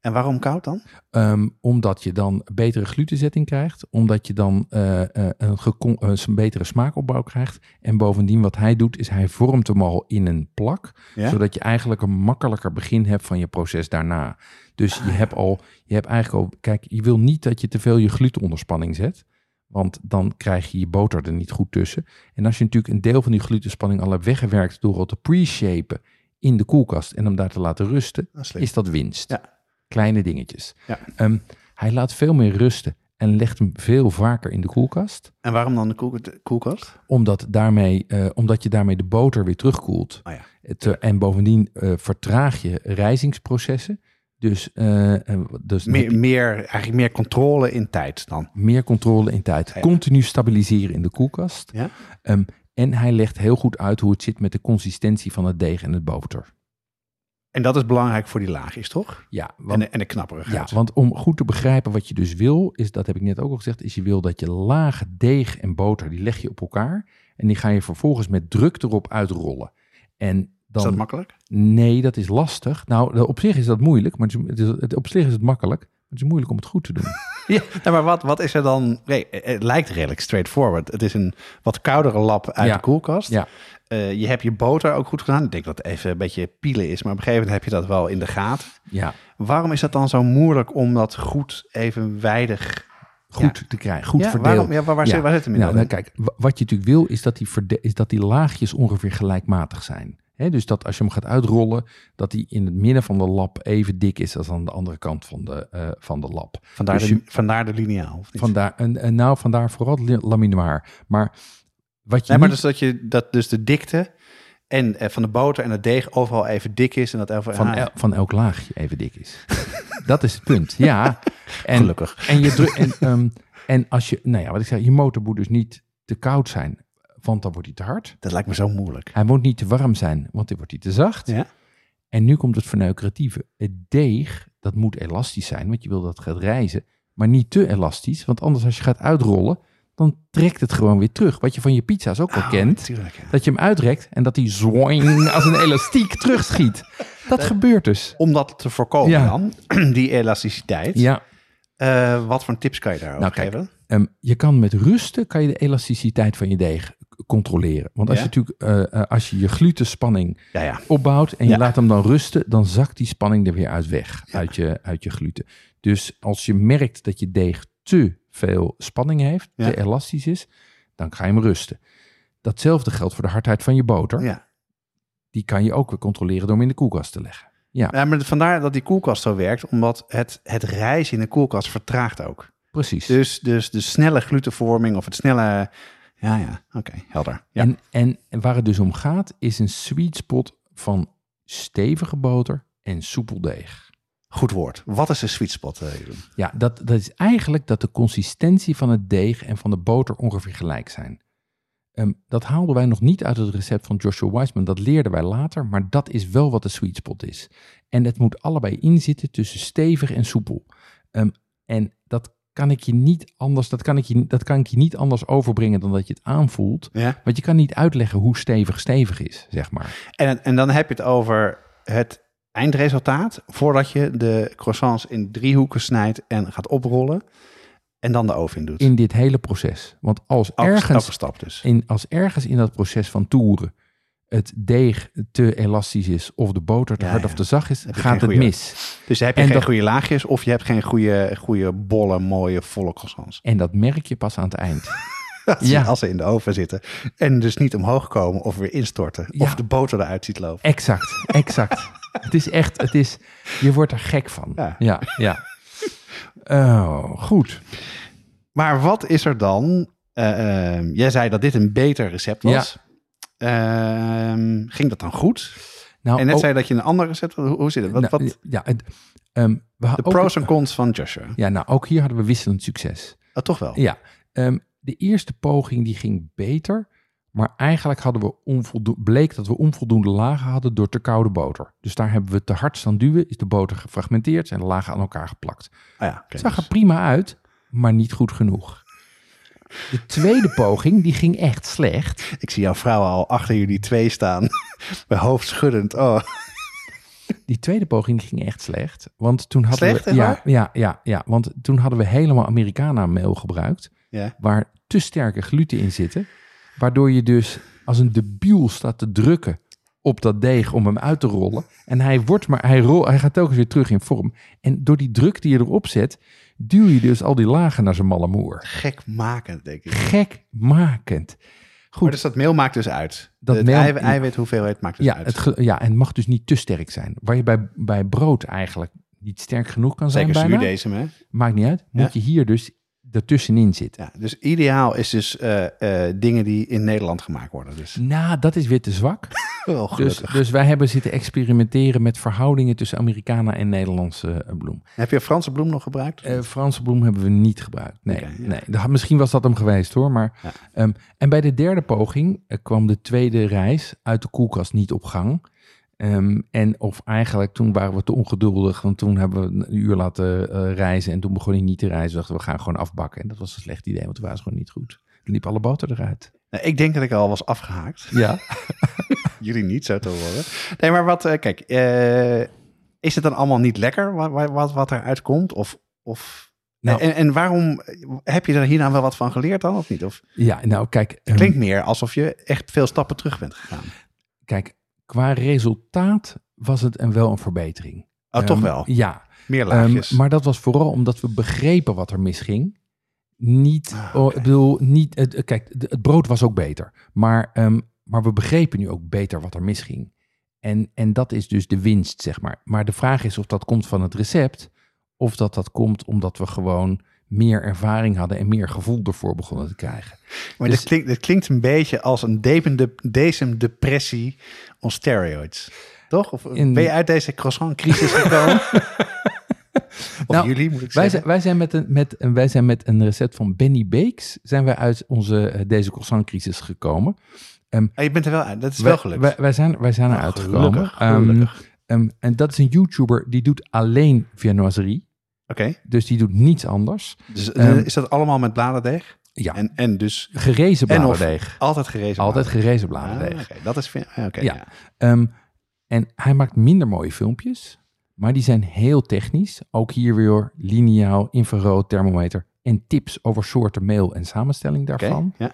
En waarom koud dan? Ehm, omdat je dan betere glutenzetting krijgt. Omdat je dan eh, eh, een, gekon- eh, een betere smaakopbouw krijgt. En bovendien wat hij doet is hij vormt hem al in een plak. Ja? Zodat je eigenlijk een makkelijker begin hebt van je proces daarna. Dus Ah, je hebt al, je hebt eigenlijk al, kijk, je wil niet dat je te veel je gluten onder spanning zet. Want dan krijg je je boter er niet goed tussen. En als je natuurlijk een deel van die glutenspanning al hebt weggewerkt door het te pre-shapen in de koelkast en hem daar te laten rusten, is dat winst. Ja. Kleine dingetjes. Ja. Ehm, hij laat veel meer rusten en legt hem veel vaker in de koelkast. En waarom dan de koel- de koelkast? Omdat, daarmee, eh, omdat je daarmee de boter weer terugkoelt. Oh ja. Het, eh, en bovendien eh, vertraag je rijzingsprocessen. Dus, dus Meer, eigenlijk meer controle in tijd dan. meer controle in tijd. Ja. Continu stabiliseren in de koelkast. Ja? Ehm, en hij legt heel goed uit hoe het zit met de consistentie van het deeg en het boter. En dat is belangrijk voor die laagjes, toch? Ja, En want, en de ja, knapperigheid. want om goed te begrijpen wat je dus wil, is dat heb ik net ook al gezegd, is je wil dat je lage deeg en boter, die leg je op elkaar. En die ga je vervolgens met druk erop uitrollen. En is dat dan, makkelijk? nee, dat is lastig. Nou, op zich is dat moeilijk, maar het is, het op zich is het makkelijk. Het is moeilijk om het goed te doen. Ja, nou, maar wat, wat is er dan? Nee, het lijkt redelijk straightforward. Het is een wat koudere lap uit Ja. de koelkast. Ja. Eh, je hebt je boter ook goed gedaan. Ik denk dat het even een beetje pielen is, maar op een gegeven moment heb je dat wel in de gaten. Ja, Waarom is dat dan zo moeilijk om dat goed evenwijdig goed te krijgen, goed ja, verdeeld. Waarom, ja, waar, waar, Ja. Zit, waar zit hem in? Nou, nou, kijk, wa- wat je natuurlijk wil is dat die, verde- is dat die laagjes ongeveer gelijkmatig zijn. Dus dat als je hem gaat uitrollen, dat die in het midden van de lap even dik is als aan de andere kant van de, eh, van de lap. vandaar, dus de, vandaar de lineaal. Vandaar, en, en nou, vandaar vooral laminoir. Maar wat je nee, maar dus dat, je, dat dus de dikte en, eh, van de boter en het deeg overal even dik is. En dat even, van, el- van elk laagje even dik is. dat is het punt, ja. En, Gelukkig. En, je en, ehm, en als je, nou ja, wat ik zeg, je motor moet dus niet te koud zijn, want dan wordt hij te hard. Dat lijkt me zo moeilijk. Hij moet niet te warm zijn, want dan wordt hij te zacht. Ja? En nu komt het verneukeratieve. Het deeg, dat moet elastisch zijn, want je wil dat het gaat rijzen. Maar niet te elastisch, want anders als je gaat uitrollen, dan trekt het gewoon weer terug. Wat je van je pizza's ook wel Oh, kent. natuurlijk, ja. Dat je hem uitrekt en dat hij zoing als een elastiek terugschiet. Dat gebeurt dus. Om dat te voorkomen Ja. dan, die elasticiteit. Ja, Eh, wat voor tips kan je daarover Nou, kijk, geven? Ehm, je kan met rusten kan je de elasticiteit van je deeg controleren. Want als Ja? je natuurlijk eh, eh, als je je glutenspanning Ja, ja. opbouwt en je laat hem dan rusten, dan zakt die spanning er weer uit weg uit, je, uit je gluten. Dus als je merkt dat je deeg te veel spanning heeft, Ja. te elastisch is, dan ga je hem rusten. Datzelfde geldt voor de hardheid van je boter. ja. Die kan je ook weer controleren door hem in de koelkast te leggen. Ja, Ja, maar vandaar dat die koelkast zo werkt, omdat het, het rijzen in de koelkast vertraagt ook. precies. Dus, dus de snelle glutenvorming of het snelle... Ja, ja, oké, helder. Ja. En, en, en waar het dus om gaat, is een sweet spot van stevige boter en soepel deeg. Goed woord. Wat is de sweet spot? eh, Jeroen? Ja, dat, dat is eigenlijk dat de consistentie van het deeg en van de boter ongeveer gelijk zijn. Ehm, dat haalden wij nog niet uit het recept van Joshua Weissman. Dat leerden wij later, maar dat is wel wat de sweet spot is. En het moet allebei inzitten tussen stevig en soepel. Ehm, en dat kan ik je niet anders, dat kan ik je, dat kan ik je niet anders overbrengen dan dat je het aanvoelt. Ja. Want je kan niet uitleggen hoe stevig stevig is, zeg maar. En, en dan heb je het over het eindresultaat, voordat je de croissants in driehoeken snijdt en gaat oprollen. En dan de oven in doet. In dit hele proces. Want als elke, ergens elke stap dus. in, als ergens in dat proces van toeren het deeg te elastisch is of de boter te Ja, hard ja. of te zacht is, gaat het goeie- mis. Dus heb je en geen dat- goede laagjes of je hebt geen goede, goede bolle, mooie, volle croissants. En dat merk je pas aan het eind. Als, Ja. ze, als ze in de oven zitten. En dus niet omhoog komen of weer instorten. Ja. Of de boter eruit ziet lopen. Exact, exact. het is echt, het is, je wordt er gek van. Ja. ja. ja. Oh, goed. Maar wat is er dan? eh, ehm, jij zei dat dit een beter recept was. Ehm, ging dat dan goed? Nou, en net ook- zei dat je een ander recept had. Hoe, zit het? Wat, nou, wat, Ja, het, ehm, we de pros en cons van Joshua. Ja, nou, ook hier hadden we wisselend succes. Oh, toch wel? Ja, de eerste poging die ging beter, maar eigenlijk hadden we bleek dat we onvoldoende lagen hadden door te koude boter. Dus daar hebben we te hard staan duwen, is de boter gefragmenteerd en de lagen aan elkaar geplakt. Ah, ja, Het zag dus- er prima uit, maar niet goed genoeg. De tweede poging, die ging echt slecht. Ik zie jouw vrouw al achter jullie twee staan. Bij hoofd schuddend. Oh, Die tweede poging ging echt slecht. Want toen hadden Slecht, we. Ja, ja, ja, ja, want toen hadden we helemaal Americana meel gebruikt. ja. waar te sterke gluten in zitten. Waardoor je dus als een debiel staat te drukken op dat deeg om hem uit te rollen. En hij, wordt maar, hij, rol, hij gaat telkens weer terug in vorm. En door die druk die je erop zet, duw je dus al die lagen naar zijn malle moer. Gekmakend, denk ik. Gekmakend. Goed. Maar dus dat meel maakt dus uit. Dat het meel- eiwit, eiwit hoeveelheid maakt dus Ja, uit. het ge- ja, en het mag dus niet te sterk zijn. Waar je bij, bij brood eigenlijk niet sterk genoeg kan zijn Zeker bijna. zuurdesem, hè? Maakt niet uit. Moet je hier dus ertussenin zitten. Ja, dus ideaal is dus eh, eh, dingen die in Nederland gemaakt worden. Dus Nou, dat is weer te zwak. Dus, dus wij hebben zitten experimenteren met verhoudingen tussen Americana en Nederlandse eh, bloem. Heb je Franse bloem nog gebruikt? Franse bloem hebben we niet gebruikt. Nee, Oké, ja. nee. Misschien was dat hem geweest hoor. Maar, Ja. ehm, en bij de derde poging kwam de tweede reis uit de koelkast niet op gang. Ehm, en of eigenlijk toen waren we te ongeduldig. Want toen hebben we een uur laten eh, reizen. En toen begon hij niet te reizen. Dachten we gaan gewoon afbakken. En dat was een slecht idee, want waren ze gewoon niet goed. Er liep alle boter eruit. Nou, ik denk dat ik al was afgehaakt. Ja. Jullie niet, zo te horen. Nee, maar wat, eh, kijk, eh, is het dan allemaal niet lekker wat, wat, wat, eruit komt? Of, of, Nou. en, en waarom heb je er hier nou wel wat van geleerd dan, of niet? Of ja, nou kijk. ehm, klinkt meer alsof je echt veel stappen terug bent gegaan. Kijk, qua resultaat was het een wel een verbetering. Oh, toch Ehm, wel? Ja, Meer Ehm, laagjes. maar dat was vooral omdat we begrepen wat er misging. Niet, Ah, oh, ik bedoel, niet, het, kijk, het brood was ook beter. Maar, ehm, maar we begrepen nu ook beter wat er misging. En, en dat is dus de winst, zeg maar. Maar de vraag is of dat komt van het recept. Of dat dat komt omdat we gewoon meer ervaring hadden en meer gevoel ervoor begonnen te krijgen. maar dus- dit, klinkt, klinkt een beetje als een depende, depressie on steroids. Toch? Of In- ben je uit deze croissant-crisis gekomen? of Nou, jullie, moet ik Wij zeggen. zijn, wij, zijn met een, met, een- wij zijn met een recept van Benny Bakes zijn wij uit onze, eh, deze croissant-crisis gekomen. Oh, je bent er wel uit. Dat is Wij- wel gelukt. Wij, wij zijn, wij zijn Nou, eruit gelukkig, gekomen. Ehm, gelukkig. ehm, en dat is een YouTuber die doet alleen viennoiserie. Oké. Dus die doet niets anders. Dus eh, Ehm, is dat allemaal met bladerdeeg? Ja, En, en dus gerezen en of bladerdeeg. altijd gerezen Altijd bladerdeeg? gerezen Ah, bladerdeeg. Dat is... ah, Oké, Ja. ja. Ehm, en hij maakt minder mooie filmpjes. Maar die zijn heel technisch. Ook hier weer lineaal, infrarood, thermometer. En tips over soorten meel en samenstelling daarvan. ja.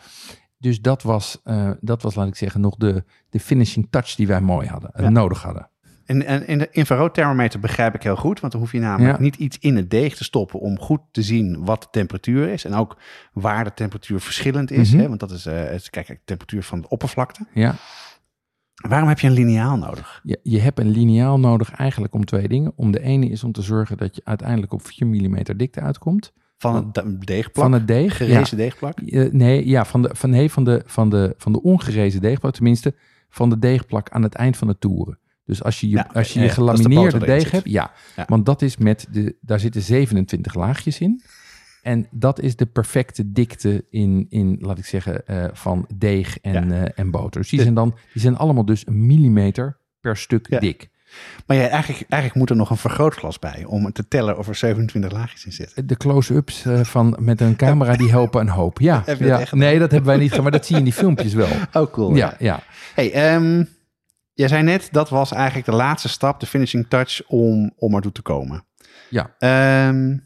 Dus dat was, eh, dat was, laat ik zeggen, nog de, de finishing touch die wij mooi hadden. Ja. nodig hadden. En, en in de infraroodthermometer begrijp ik heel goed, want dan hoef je namelijk Ja. niet iets in het deeg te stoppen om goed te zien wat de temperatuur is. En ook waar de temperatuur verschillend is. Mhm. hè? Want dat is, eh, het, kijk, de temperatuur van de oppervlakte. Ja. Waarom heb je een lineaal nodig? Je, je hebt een lineaal nodig eigenlijk om twee dingen. Om de ene is om te zorgen dat je uiteindelijk op 4 mm dikte uitkomt. Van het de- deegplak? Van het deeg. Gerezen deegplak? Eh, nee, ja, van de, van, nee, van, de, van, de, van de ongerezen deegplak. Tenminste, van de deegplak aan het eind van de toeren. Dus als je je, Ja, als je, je de gelamineerde deeg hebt, ja. Ja. Want dat is met de, daar zitten 27 laagjes in. En dat is de perfecte dikte in, in laat ik zeggen, eh, van deeg en, Ja. eh, en boter. Dus die zijn dan, die zijn allemaal dus een millimeter per stuk dik. Maar ja, eigenlijk, eigenlijk moet er nog een vergrootglas bij om te tellen of er 27 laagjes in zitten. De close-ups eh, van met een camera die helpen een hoop. Ja, echt nee, dat hebben wij niet gedaan, maar dat zie je in die filmpjes wel. Oh, cool. Ja, ja. Hey, ehm, jij zei net, dat was eigenlijk de laatste stap, de finishing touch, om, om ertoe te komen. Ja. Ehm,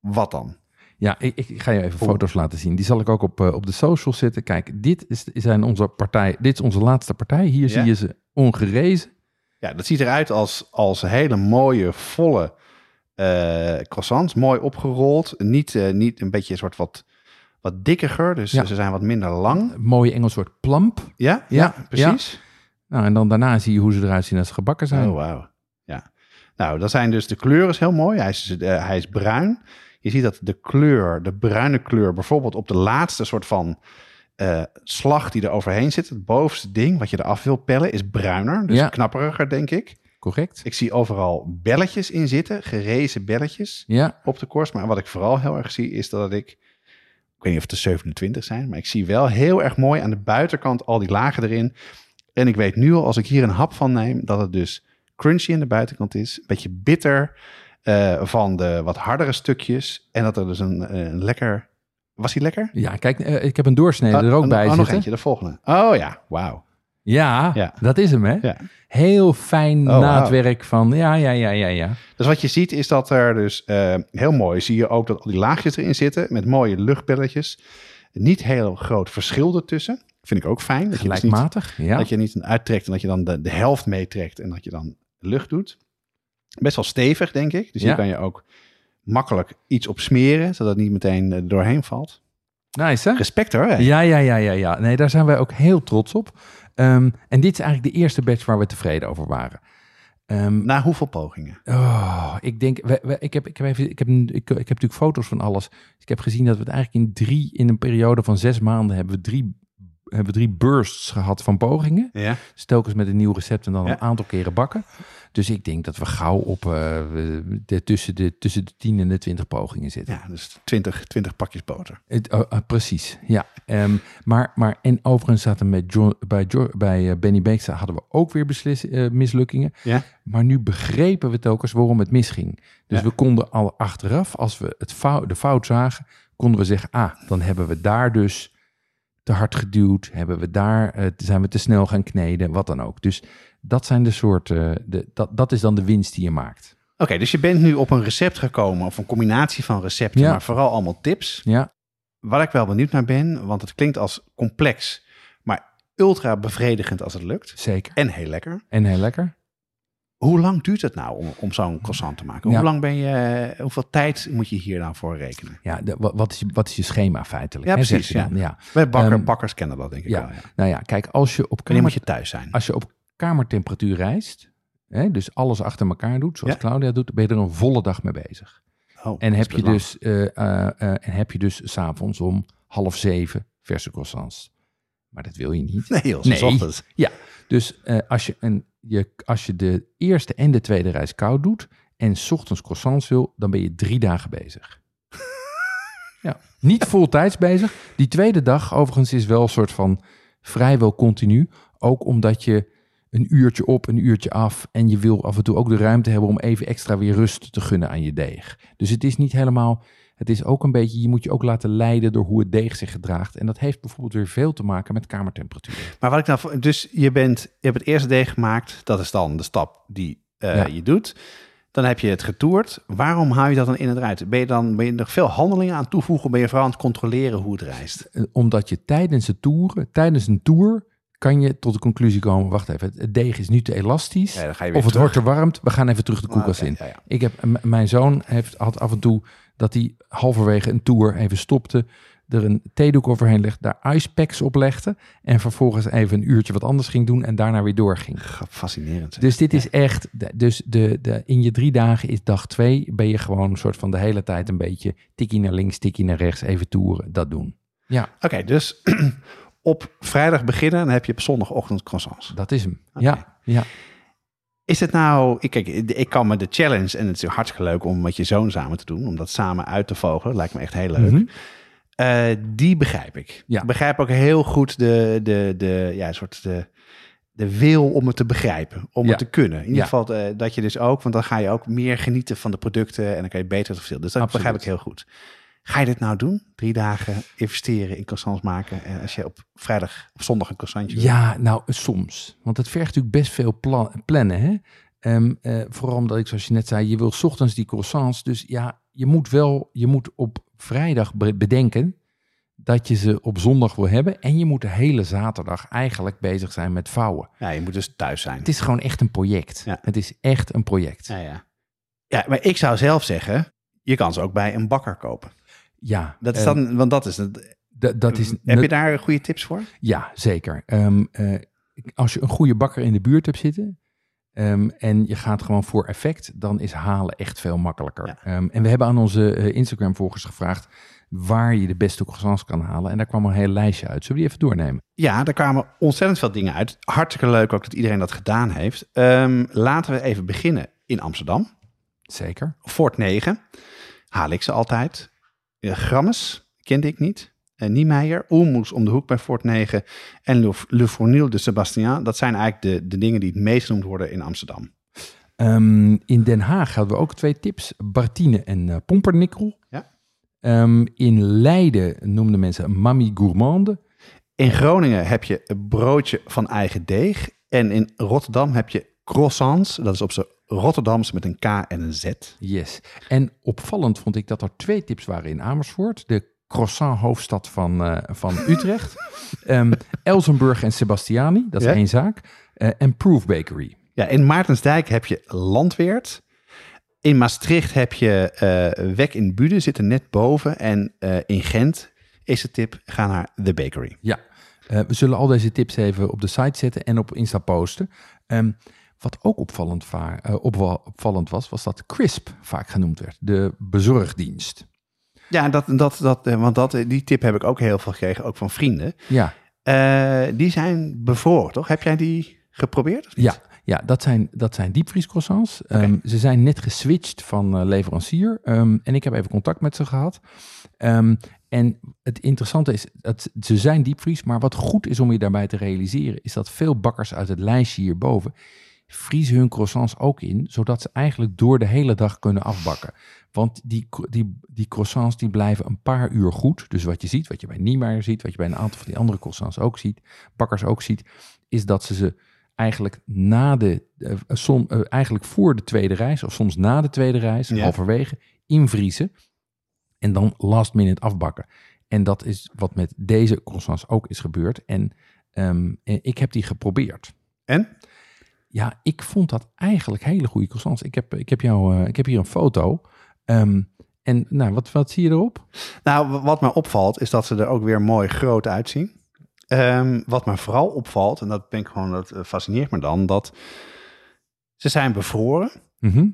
wat dan? Ja, ik, ik ga je even Oeh. foto's laten zien. Die zal ik ook op, eh, op de socials zetten. Kijk, dit is, zijn onze partij. Dit is onze laatste partij. Hier Ja? zie je ze ongerezen. Ja, dat ziet eruit als, als hele mooie, volle eh, croissants. Mooi opgerold. Niet, eh, niet een beetje een soort wat, wat dikkiger. Dus Ja. ze zijn wat minder lang. Mooie Engels soort plump. Ja, Ja, ja, precies. Nou, en dan daarna zie je hoe ze eruit zien als ze gebakken zijn. Oh, wauw. Ja. Nou, dat zijn dus de kleur is heel mooi. Hij is, eh, hij is bruin. Je ziet dat de kleur, de bruine kleur, bijvoorbeeld op de laatste soort van eh, slag die er overheen zit, het bovenste ding wat je eraf wil pellen, is bruiner. Dus Ja. knapperiger, denk ik. Correct? Ik zie overal belletjes in zitten, gerezen belletjes Ja, op de korst. Maar wat ik vooral heel erg zie, is dat ik, ik weet niet of het de 27 zijn, maar ik zie wel heel erg mooi aan de buitenkant al die lagen erin. En ik weet nu al, als ik hier een hap van neem, dat het dus crunchy aan de buitenkant is. Een beetje bitter eh, van de wat hardere stukjes. En dat er dus een, een lekker... Was die lekker? ja kijk, eh, ik heb een doorsnede er ook bij oh, nog zitten. eentje, de volgende. Oh ja, wauw. Ja, Ja. dat is hem, hè? Ja. Heel fijn Oh, naadwerk van, ja, ja, ja, ja, ja. Dus wat je ziet is dat er dus eh, heel mooi zie je ook dat al die laagjes erin zitten met mooie luchtbelletjes. Niet heel groot verschil ertussen. Vind ik ook fijn. Dat je, dus niet, Gelijkmatig, ja. dat je niet uittrekt en dat je dan de, de helft meetrekt en dat je dan lucht doet. Best wel stevig, denk ik. Dus Ja. hier kan je ook makkelijk iets op smeren, zodat het niet meteen eh, doorheen valt. Nice, hè? Respect hoor. hè? Ja, ja, ja, ja, ja. Nee, daar zijn wij ook heel trots op. Ehm, en dit is eigenlijk de eerste batch waar we tevreden over waren. Ehm, Na hoeveel pogingen? oh, ik denk, we, we- ik, heb, ik, heb even, ik, heb, ik, ik heb natuurlijk foto's van alles. Ik heb gezien dat we het eigenlijk in drie, in een periode van zes maanden, hebben we drie, hebben we drie bursts gehad van pogingen. Ja. Dus telkens met een nieuw recept en dan Ja. een aantal keren bakken. Dus ik denk dat we gauw op eh, de, tussen, de, tussen de 10 en de 20 pogingen zitten. ja, dus 20, 20 pakjes boter. Het, oh, ah, precies, ja. Ehm, maar, maar, en overigens zaten met John, bij, Jo- bij eh, Benny Beeksta hadden we ook weer beslis, eh, mislukkingen. Ja. Maar nu begrepen we telkens waarom het misging. Dus Ja. we konden al achteraf, als we het fout, de fout zagen, konden we zeggen, ah, dan hebben we daar dus te hard geduwd, hebben we daar, eh, zijn we te snel gaan kneden, wat dan ook. Dus dat zijn de soorten, de, dat, dat is dan de winst die je maakt. Oké, dus je bent nu op een recept gekomen of een combinatie van recepten, Ja. maar vooral allemaal tips. Ja, Waar ik wel benieuwd naar ben, want het klinkt als complex, maar ultra bevredigend als het lukt. zeker. En heel lekker. En heel lekker. Hoe lang duurt het nou om, om zo'n croissant te maken? Ja. Hoe lang ben je, hoeveel tijd moet je hier nou voor rekenen? Ja, de, wat, is je, wat is je schema feitelijk? Ja, hè, precies, dan? ja. Wij bakker, Ehm, bakkers kennen dat denk ik ja. wel. Ja. Nou ja, kijk, als je op, kamer, moet je thuis zijn? als je op kamertemperatuur reist, hè, dus alles achter elkaar doet, zoals Ja. Claudia doet, ben je er een volle dag mee bezig. Oh, En heb je, dus, eh, eh, eh, en heb je dus s'avonds om half zeven verse croissants. Maar dat wil je niet. Nee, heel Nee. ochtends. Dus eh, als, je een, je, als je de eerste en de tweede reis koud doet en 's ochtends croissants wil, dan ben je drie dagen bezig. ja, niet voltijds bezig. Die tweede dag overigens is wel een soort van vrijwel continu. Ook omdat je een uurtje op, een uurtje af en je wil af en toe ook de ruimte hebben om even extra weer rust te gunnen aan je deeg. Dus het is niet helemaal, het is ook een beetje, je moet je ook laten leiden door hoe het deeg zich gedraagt. En dat heeft bijvoorbeeld weer veel te maken met kamertemperatuur. Maar wat ik nou, dus je bent, je hebt het eerste deeg gemaakt. Dat is dan de stap die eh, Ja. je doet. Dan heb je het getoerd. Waarom hou je dat dan in het eruit? Ben je dan ben je nog veel handelingen aan het toevoegen? Ben je vooral aan het controleren hoe het reist? Eh, omdat je tijdens de toeren, tijdens een tour, kan je tot de conclusie komen: wacht even, het deeg is nu te elastisch. Ja, of het terug. wordt te warm, we gaan even terug de koelkast Ah, in. oké, ja, ja. Ik heb, mijn zoon heeft, had af en toe dat hij halverwege een tour even stopte, er een theedoek overheen legde, daar icepacks op legde en vervolgens even een uurtje wat anders ging doen en daarna weer doorging. Fascinerend. zeg. Dus dit is echt, dus de, de, in je drie dagen is dag twee, ben je gewoon een soort van de hele tijd een beetje tikkie naar links, tikkie naar rechts, even toeren, dat doen. Ja, Oké, dus op vrijdag beginnen, dan heb je op zondagochtend croissants. dat is hem. Ja, ja. Is het nou, ik, kijk, ik kan me de challenge, en het is hartstikke leuk om met je zoon samen te doen, om dat samen uit te vogelen, lijkt me echt heel leuk. Mhm. Eh, die begrijp ik. Ja. Ik begrijp ook heel goed de, de, de, ja, soort de, de wil om het te begrijpen, om Ja. het te kunnen. In ieder Ja. geval eh, dat je dus ook, want dan ga je ook meer genieten van de producten en dan kan je beter het verschil. Dus dat Absoluut. begrijp ik heel goed. Ga je dit nou doen? Drie dagen investeren in croissants maken en als je op vrijdag of zondag een croissantje? Ja, nou, soms. Want het vergt natuurlijk best veel pla- plannen. Hè? Ehm, eh, vooral omdat ik, zoals je net zei, je wil 's ochtends die croissants. Dus ja, je moet wel, je moet op vrijdag be- bedenken dat je ze op zondag wil hebben. En je moet de hele zaterdag eigenlijk bezig zijn met vouwen. Ja, je moet dus thuis zijn. Het is gewoon echt een project. Ja. Het is echt een project. Ja, ja. ja, maar ik zou zelf zeggen, je kan ze ook bij een bakker kopen. Ja, Dat is eh, dan, want dat is het. dat is Heb je daar goede tips voor? Ja, zeker. Ehm, eh, als je een goede bakker in de buurt hebt zitten ehm, en je gaat gewoon voor effect, dan is halen echt veel makkelijker. Ja. Ehm, en we hebben aan onze eh, Instagram-volgers gevraagd waar je de beste croissants kan halen. En daar kwam een heel lijstje uit. Zullen we die even doornemen? Ja, daar kwamen ontzettend veel dingen uit. Hartstikke leuk ook dat iedereen dat gedaan heeft. Laten we even beginnen in Amsterdam. Zeker. Fort 9 haal ik ze altijd. Eh, Grammes kende ik niet. En Niemeyer, Oelmoes om de hoek bij Fort 9 en Le, Le Fournil de Sebastien. Dat zijn eigenlijk de, de dingen die het meest genoemd worden in Amsterdam. Ehm, in Den Haag hadden we ook twee tips. Bartine en eh, Pompernikkel. Ja. Ehm, in Leiden noemden mensen Mami Gourmande. In Groningen heb je een broodje van eigen deeg. En in Rotterdam heb je croissants. Dat is op zijn Rotterdams met een K en een Z. Yes. En opvallend vond ik dat er twee tips waren in Amersfoort. De croissant hoofdstad van, eh, van Utrecht. Ehm, Elsenburg en Sebastiani, dat is Ja. één zaak. Eh, en Proof Bakery. Ja, in Maartensdijk heb je Landweert. In Maastricht heb je eh Wek in Bude, zit er net boven. En in Gent is de tip, ga naar The Bakery. Ja, we zullen al deze tips even op de site zetten en op Insta posten. Ehm, wat ook opvallend, va- eh, opvallend was, was dat Crisp vaak genoemd werd. De bezorgdienst. Ja, dat, dat, dat, eh, want dat, die tip heb ik ook heel veel gekregen, ook van vrienden. Ja, Eh, die zijn bevroren, toch? Heb jij die geprobeerd? of niet? ja, ja dat, zijn, dat zijn diepvriescroissants. Ehm, ze zijn net geswitcht van eh, leverancier. Ehm, en ik heb even contact met ze gehad. Ehm, en het interessante is, dat ze zijn diepvries. Maar wat goed is om je daarbij te realiseren... is dat veel bakkers uit het lijstje hierboven... vriezen hun croissants ook in... zodat ze eigenlijk door de hele dag kunnen afbakken. Want die, die, die croissants die blijven een paar uur goed. Dus wat je ziet, wat je bij Niemeyer ziet... wat je bij een aantal van die andere croissants ook ziet... bakkers ook ziet... is dat ze ze eigenlijk na de, eh, som, eh, eigenlijk voor de tweede reis, of soms na de tweede reis, Ja. halverwege, invriezen en dan last minute afbakken. En dat is wat met deze croissants ook is gebeurd. En ehm, eh, ik heb die geprobeerd. En? Ja, ik vond dat eigenlijk hele goede croissants. Ik heb, ik heb, jou, eh, ik heb hier een foto. Ehm, en nou, wat, wat zie je erop? Nou, wat mij opvalt, is dat ze er ook weer mooi groot uitzien. Ehm, wat me vooral opvalt, en dat ben ik gewoon, dat eh, fascineert me dan, dat ze zijn bevroren.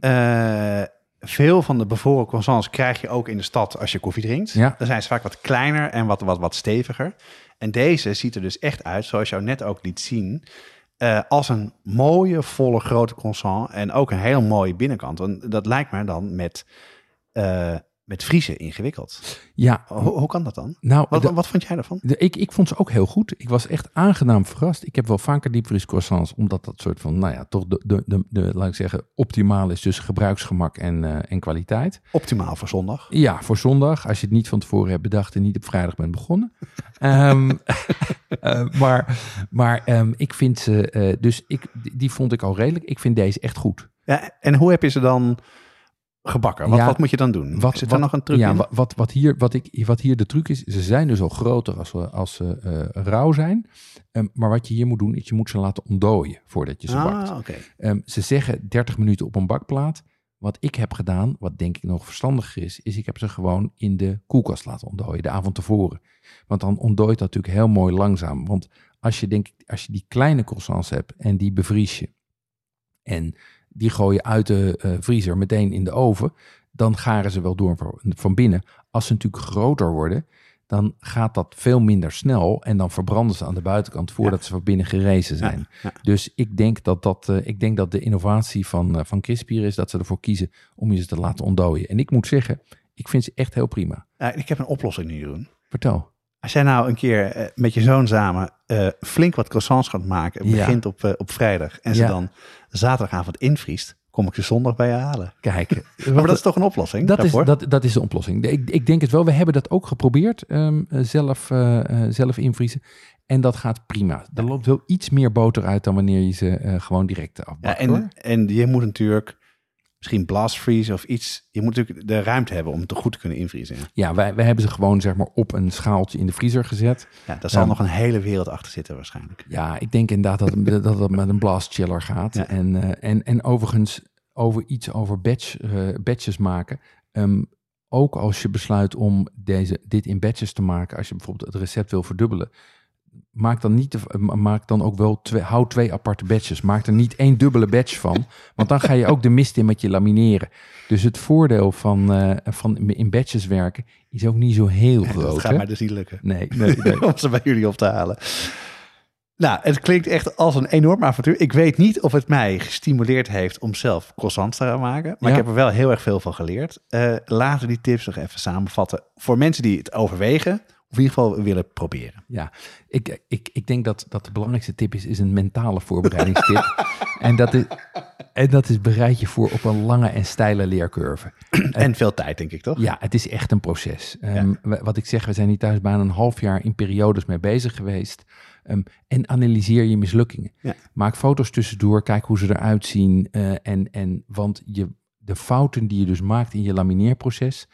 Eh, veel van de bevroren croissants krijg je ook in de stad als je koffie drinkt. Ja. Dan zijn ze vaak wat kleiner en wat, wat, wat steviger. En deze ziet er dus echt uit, zoals jou net ook liet zien, eh, als een mooie, volle, grote croissant. En ook een heel mooie binnenkant. Want dat lijkt me dan met, eh, met vriezen ingewikkeld. Ja, Hoe, hoe kan dat dan? nou, Wat, wat vond jij daarvan? De, ik, ik vond ze ook heel goed. Ik was echt aangenaam verrast. Ik heb wel vaker diepvries croissants, omdat dat soort van, nou ja, toch de, de, de, de laat ik zeggen, optimaal is tussen gebruiksgemak en, eh, en kwaliteit. Optimaal voor zondag. Ja, voor zondag, als je het niet van tevoren hebt bedacht en niet op vrijdag bent begonnen. Ehm, eh, maar maar ehm, ik vind ze, eh, dus ik, die- die vond ik al redelijk. Ik vind deze echt goed. Ja, en hoe heb je ze dan gebakken? Wat, Ja, wat moet je dan doen? Wat, Zit er nog een truc ja, in? wa- Wat, wat, hier, wat, ik, wat hier de truc is, ze zijn dus al groter als ze, als ze eh, rauw zijn. Ehm, maar wat je hier moet doen, is je moet ze laten ontdooien voordat je ze bakt. ah, oké. Ehm, ze zeggen 30 minuten op een bakplaat. Wat ik heb gedaan, wat denk ik nog verstandiger is, is ik heb ze gewoon in de koelkast laten ontdooien, de avond tevoren. Want dan ontdooit dat natuurlijk heel mooi langzaam. Want als je, denk, als je die kleine croissants hebt en die bevries je en die gooi je uit de eh, vriezer meteen in de oven, dan garen ze wel door van- binnen. Als ze natuurlijk groter worden, dan gaat dat veel minder snel en dan verbranden ze aan de buitenkant voordat ze van binnen gerezen zijn. ja. Dus ik denk dat, dat, eh, ik denk dat de innovatie van, uh, van Crispier is dat ze ervoor kiezen om je ze te laten ontdooien. En ik moet zeggen, ik vind ze echt heel prima. Ik heb een oplossing nu, Jeroen. Vertel. Als jij nou een keer eh, met je zoon samen eh, flink wat croissants gaat maken, begint op, eh, op vrijdag en ze dan zaterdagavond invriest, kom ik ze zondag bij je halen. Kijk, Maar dat is toch een oplossing Dat is, dat, dat is de oplossing. Ik, ik denk het wel. We hebben dat ook geprobeerd. ehm, eh, zelf, eh, eh, zelf invriezen. En dat gaat prima. Er loopt wel iets meer boter uit dan wanneer je ze eh, gewoon direct ja, afbakt. hoor. en, en je moet natuurlijk misschien blast freeze of iets. Je moet natuurlijk de ruimte hebben om het goed te kunnen invriezen. Ja, wij, wij hebben ze gewoon zeg maar op een schaaltje in de vriezer gezet. ja daar zal nog een hele wereld achter zitten waarschijnlijk. Ja, ik denk inderdaad dat, dat het met een blast chiller gaat. Ja. En, eh, en, en overigens over iets over batch, eh, batches maken. Ehm, ook als je besluit om deze, dit in batches te maken, als je bijvoorbeeld het recept wil verdubbelen, maak dan, niet, de- maak dan ook wel twee, hou twee aparte batches. Maak er niet één dubbele batch van, want dan ga je ook de mist in met je lamineren. Dus het voordeel van, eh, van in batches werken is ook niet zo heel dat groot. gaat hè? mij dus niet lukken. Nee, nee, nee. om ze bij jullie op te halen. Nou, het klinkt echt als een enorm avontuur. Ik weet niet of het mij gestimuleerd heeft om zelf croissants te gaan maken. Maar Ja. ik heb er wel heel erg veel van geleerd. Eh, laten we die tips nog even samenvatten. Voor mensen die het overwegen, of in ieder geval willen proberen. Ja, ik, ik, ik denk dat, dat de belangrijkste tip is, is een mentale voorbereidingstip. en, dat is, en dat is bereid je voor op een lange en steile leercurve. En veel tijd, denk ik toch? Ja, het is echt een proces. Ehm, Wat ik zeg, we zijn hier thuis bijna een half jaar in periodes mee bezig geweest. Ehm, en analyseer je mislukkingen. Ja. Maak foto's tussendoor, kijk hoe ze eruit zien. eh, en, en, want je, de fouten die je dus maakt in je lamineerproces,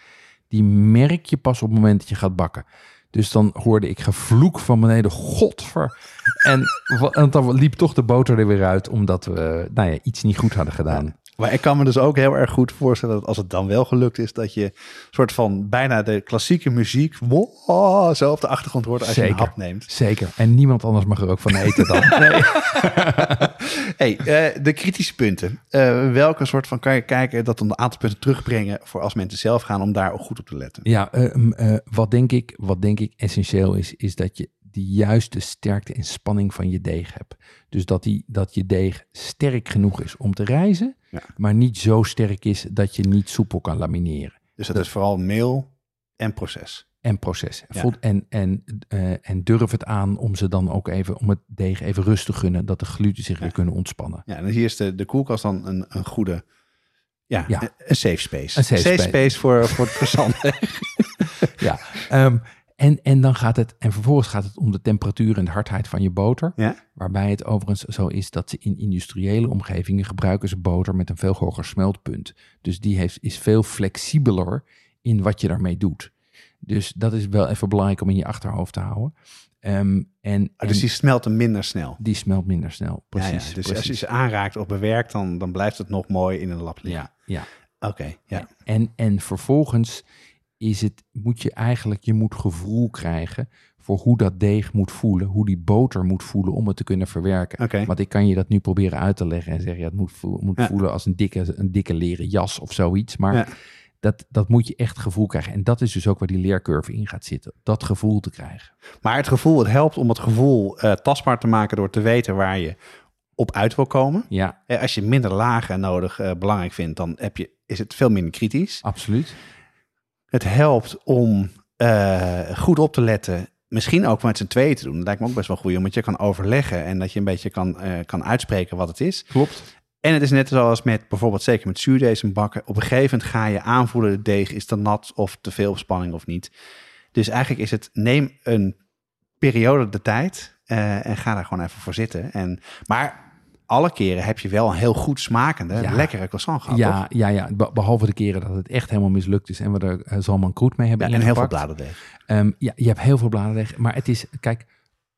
die merk je pas op het moment dat je gaat bakken. Dus dan hoorde ik gevloek van beneden, godver. En, en dan liep toch de boter er weer uit, omdat we nou ja, iets niet goed hadden gedaan. Maar ik kan me dus ook heel erg goed voorstellen dat als het dan wel gelukt is, dat je soort van bijna de klassieke muziek wow, zo op de achtergrond hoort als je Zeker. een hap neemt. Zeker. En niemand anders mag er ook van eten dan. Nee. Hey, eh, de kritische punten. Eh, welke soort van kan je kijken dat dan een aantal punten terugbrengen voor als mensen zelf gaan om daar ook goed op te letten? Ja, eh, m, eh, wat, denk ik, wat denk ik essentieel is, is dat je de juiste sterkte en spanning van je deeg hebt. Dus dat, die, dat je deeg sterk genoeg is om te rijzen, Ja. maar niet zo sterk is dat je niet soepel kan lamineren. Dus dat is vooral meel en proces. En proces. Ja. En, en, eh, en durf het aan om ze dan ook even, om het deeg even rustig gunnen, dat de gluten zich weer kunnen ontspannen. Ja, en hier is de, de koelkast dan een, een goede, ja. Een, safe space. Een safe space. voor, voor het verzand. Ja, ehm, en, en dan gaat het, en vervolgens gaat het om de temperatuur en de hardheid van je boter. ja? Waarbij het overigens zo is dat ze in industriële omgevingen gebruiken ze boter met een veel hoger smeltpunt. Dus die heeft, is veel flexibeler in wat je daarmee doet. Dus dat is wel even belangrijk om in je achterhoofd te houden. Ehm, en, Ah, dus en die smelten minder snel. die smelt minder snel. Precies. ja, Dus precies. als je ze aanraakt of bewerkt, dan, dan blijft het nog mooi in een lap liggen. ja, ja. Oké, ja. En, en vervolgens is het, moet je eigenlijk, je moet gevoel krijgen voor hoe dat deeg moet voelen, hoe die boter moet voelen om het te kunnen verwerken. Want ik kan je dat nu proberen uit te leggen en zeggen, ja, het moet, voel- moet Ja. voelen als een dikke, een dikke leren jas of zoiets. Maar Ja. dat, dat moet je echt gevoel krijgen. En dat is dus ook waar die leercurve in gaat zitten. Dat gevoel te krijgen. Maar het gevoel, het helpt om het gevoel eh, tastbaar te maken door te weten waar je op uit wil komen. Ja, Eh, als je minder lagen nodig eh, belangrijk vindt, dan heb je, is het veel minder kritisch. absoluut. Het helpt om eh, goed op te letten. Misschien ook met z'n tweeën te doen. Dat lijkt me ook best wel goed, omdat je kan overleggen en dat je een beetje kan, eh, kan uitspreken wat het is. Klopt. En het is net zoals met bijvoorbeeld zeker met zuurdees en bakken. Op een gegeven moment ga je aanvoelen, de deeg is te nat of te veel spanning of niet. Dus eigenlijk is het, neem een periode de tijd eh, en ga daar gewoon even voor zitten. En, maar alle keren heb je wel een heel goed smakende, Ja. lekkere croissant gehad, Ja, toch? ja, ja. Be- behalve de keren dat het echt helemaal mislukt is en we er uh, Zalman Kroet mee hebben Ja, en heel veel bladerdeeg. Ehm, ja, je hebt heel veel bladerdeeg. Maar het is, kijk,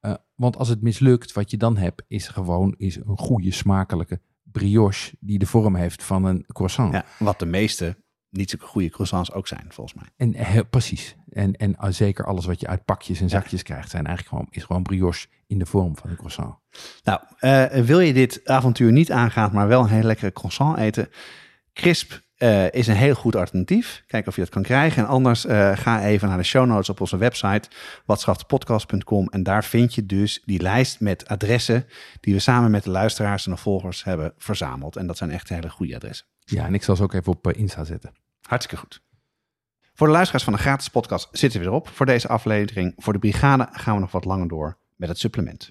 eh, want als het mislukt, wat je dan hebt, is gewoon is een goede, smakelijke brioche die de vorm heeft van een croissant. Ja, wat de meeste niet zo goede croissants ook zijn, volgens mij. En heel, precies. En, en uh, zeker alles wat je uit pakjes en zakjes krijgt, zijn eigenlijk gewoon, is gewoon brioche in de vorm van een croissant. Nou, uh, wil je dit avontuur niet aangaan, maar wel een heel lekkere croissant eten? Crisp uh, is een heel goed alternatief. Kijk of je dat kan krijgen. En anders ga even naar de show notes op onze website, watschaftepodcast.com. En daar vind je dus die lijst met adressen die we samen met de luisteraars en de volgers hebben verzameld. En dat zijn echt hele goede adressen. Ja, en ik zal ze ook even op uh, Insta zetten. Hartstikke goed. Voor de luisteraars van de gratis podcast zitten we erop voor deze aflevering. Voor de brigade gaan we nog wat langer door met het supplement.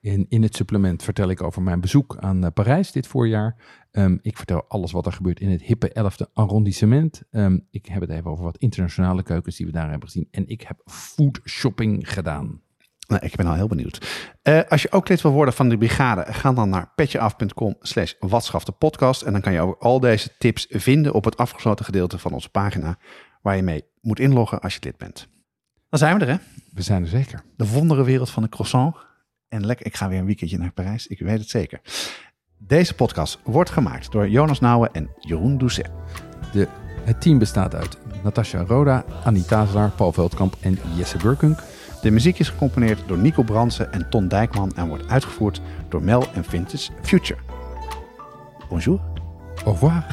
In, in het supplement vertel ik over mijn bezoek aan uh, Parijs dit voorjaar. Um, ik vertel alles wat er gebeurt in het hippe 11e arrondissement. Um, ik heb het even over wat internationale keukens die we daar hebben gezien. En ik heb food shopping gedaan. Nou, ik ben al heel benieuwd. Uh, als je ook lid wil worden van de brigade, ga dan naar petjeaf.com slash podcast. En dan kan je over al deze tips vinden op het afgesloten gedeelte van onze pagina, waar je mee moet inloggen als je lid bent. Dan zijn we er, hè? We zijn er zeker. De wonderenwereld van de croissant. En lekker, ik ga weer een weekendje naar Parijs, ik weet het zeker. Deze podcast wordt gemaakt door Jonas Nouwen en Jeroen Doucet. De, het team bestaat uit Natasja Roda, Annie Tazelaar, Paul Veldkamp en Jesse Burkunk. De muziek is gecomponeerd door Nico Bransen en Ton Dijkman en wordt uitgevoerd door Mel en Vintage Future. Bonjour. Au revoir.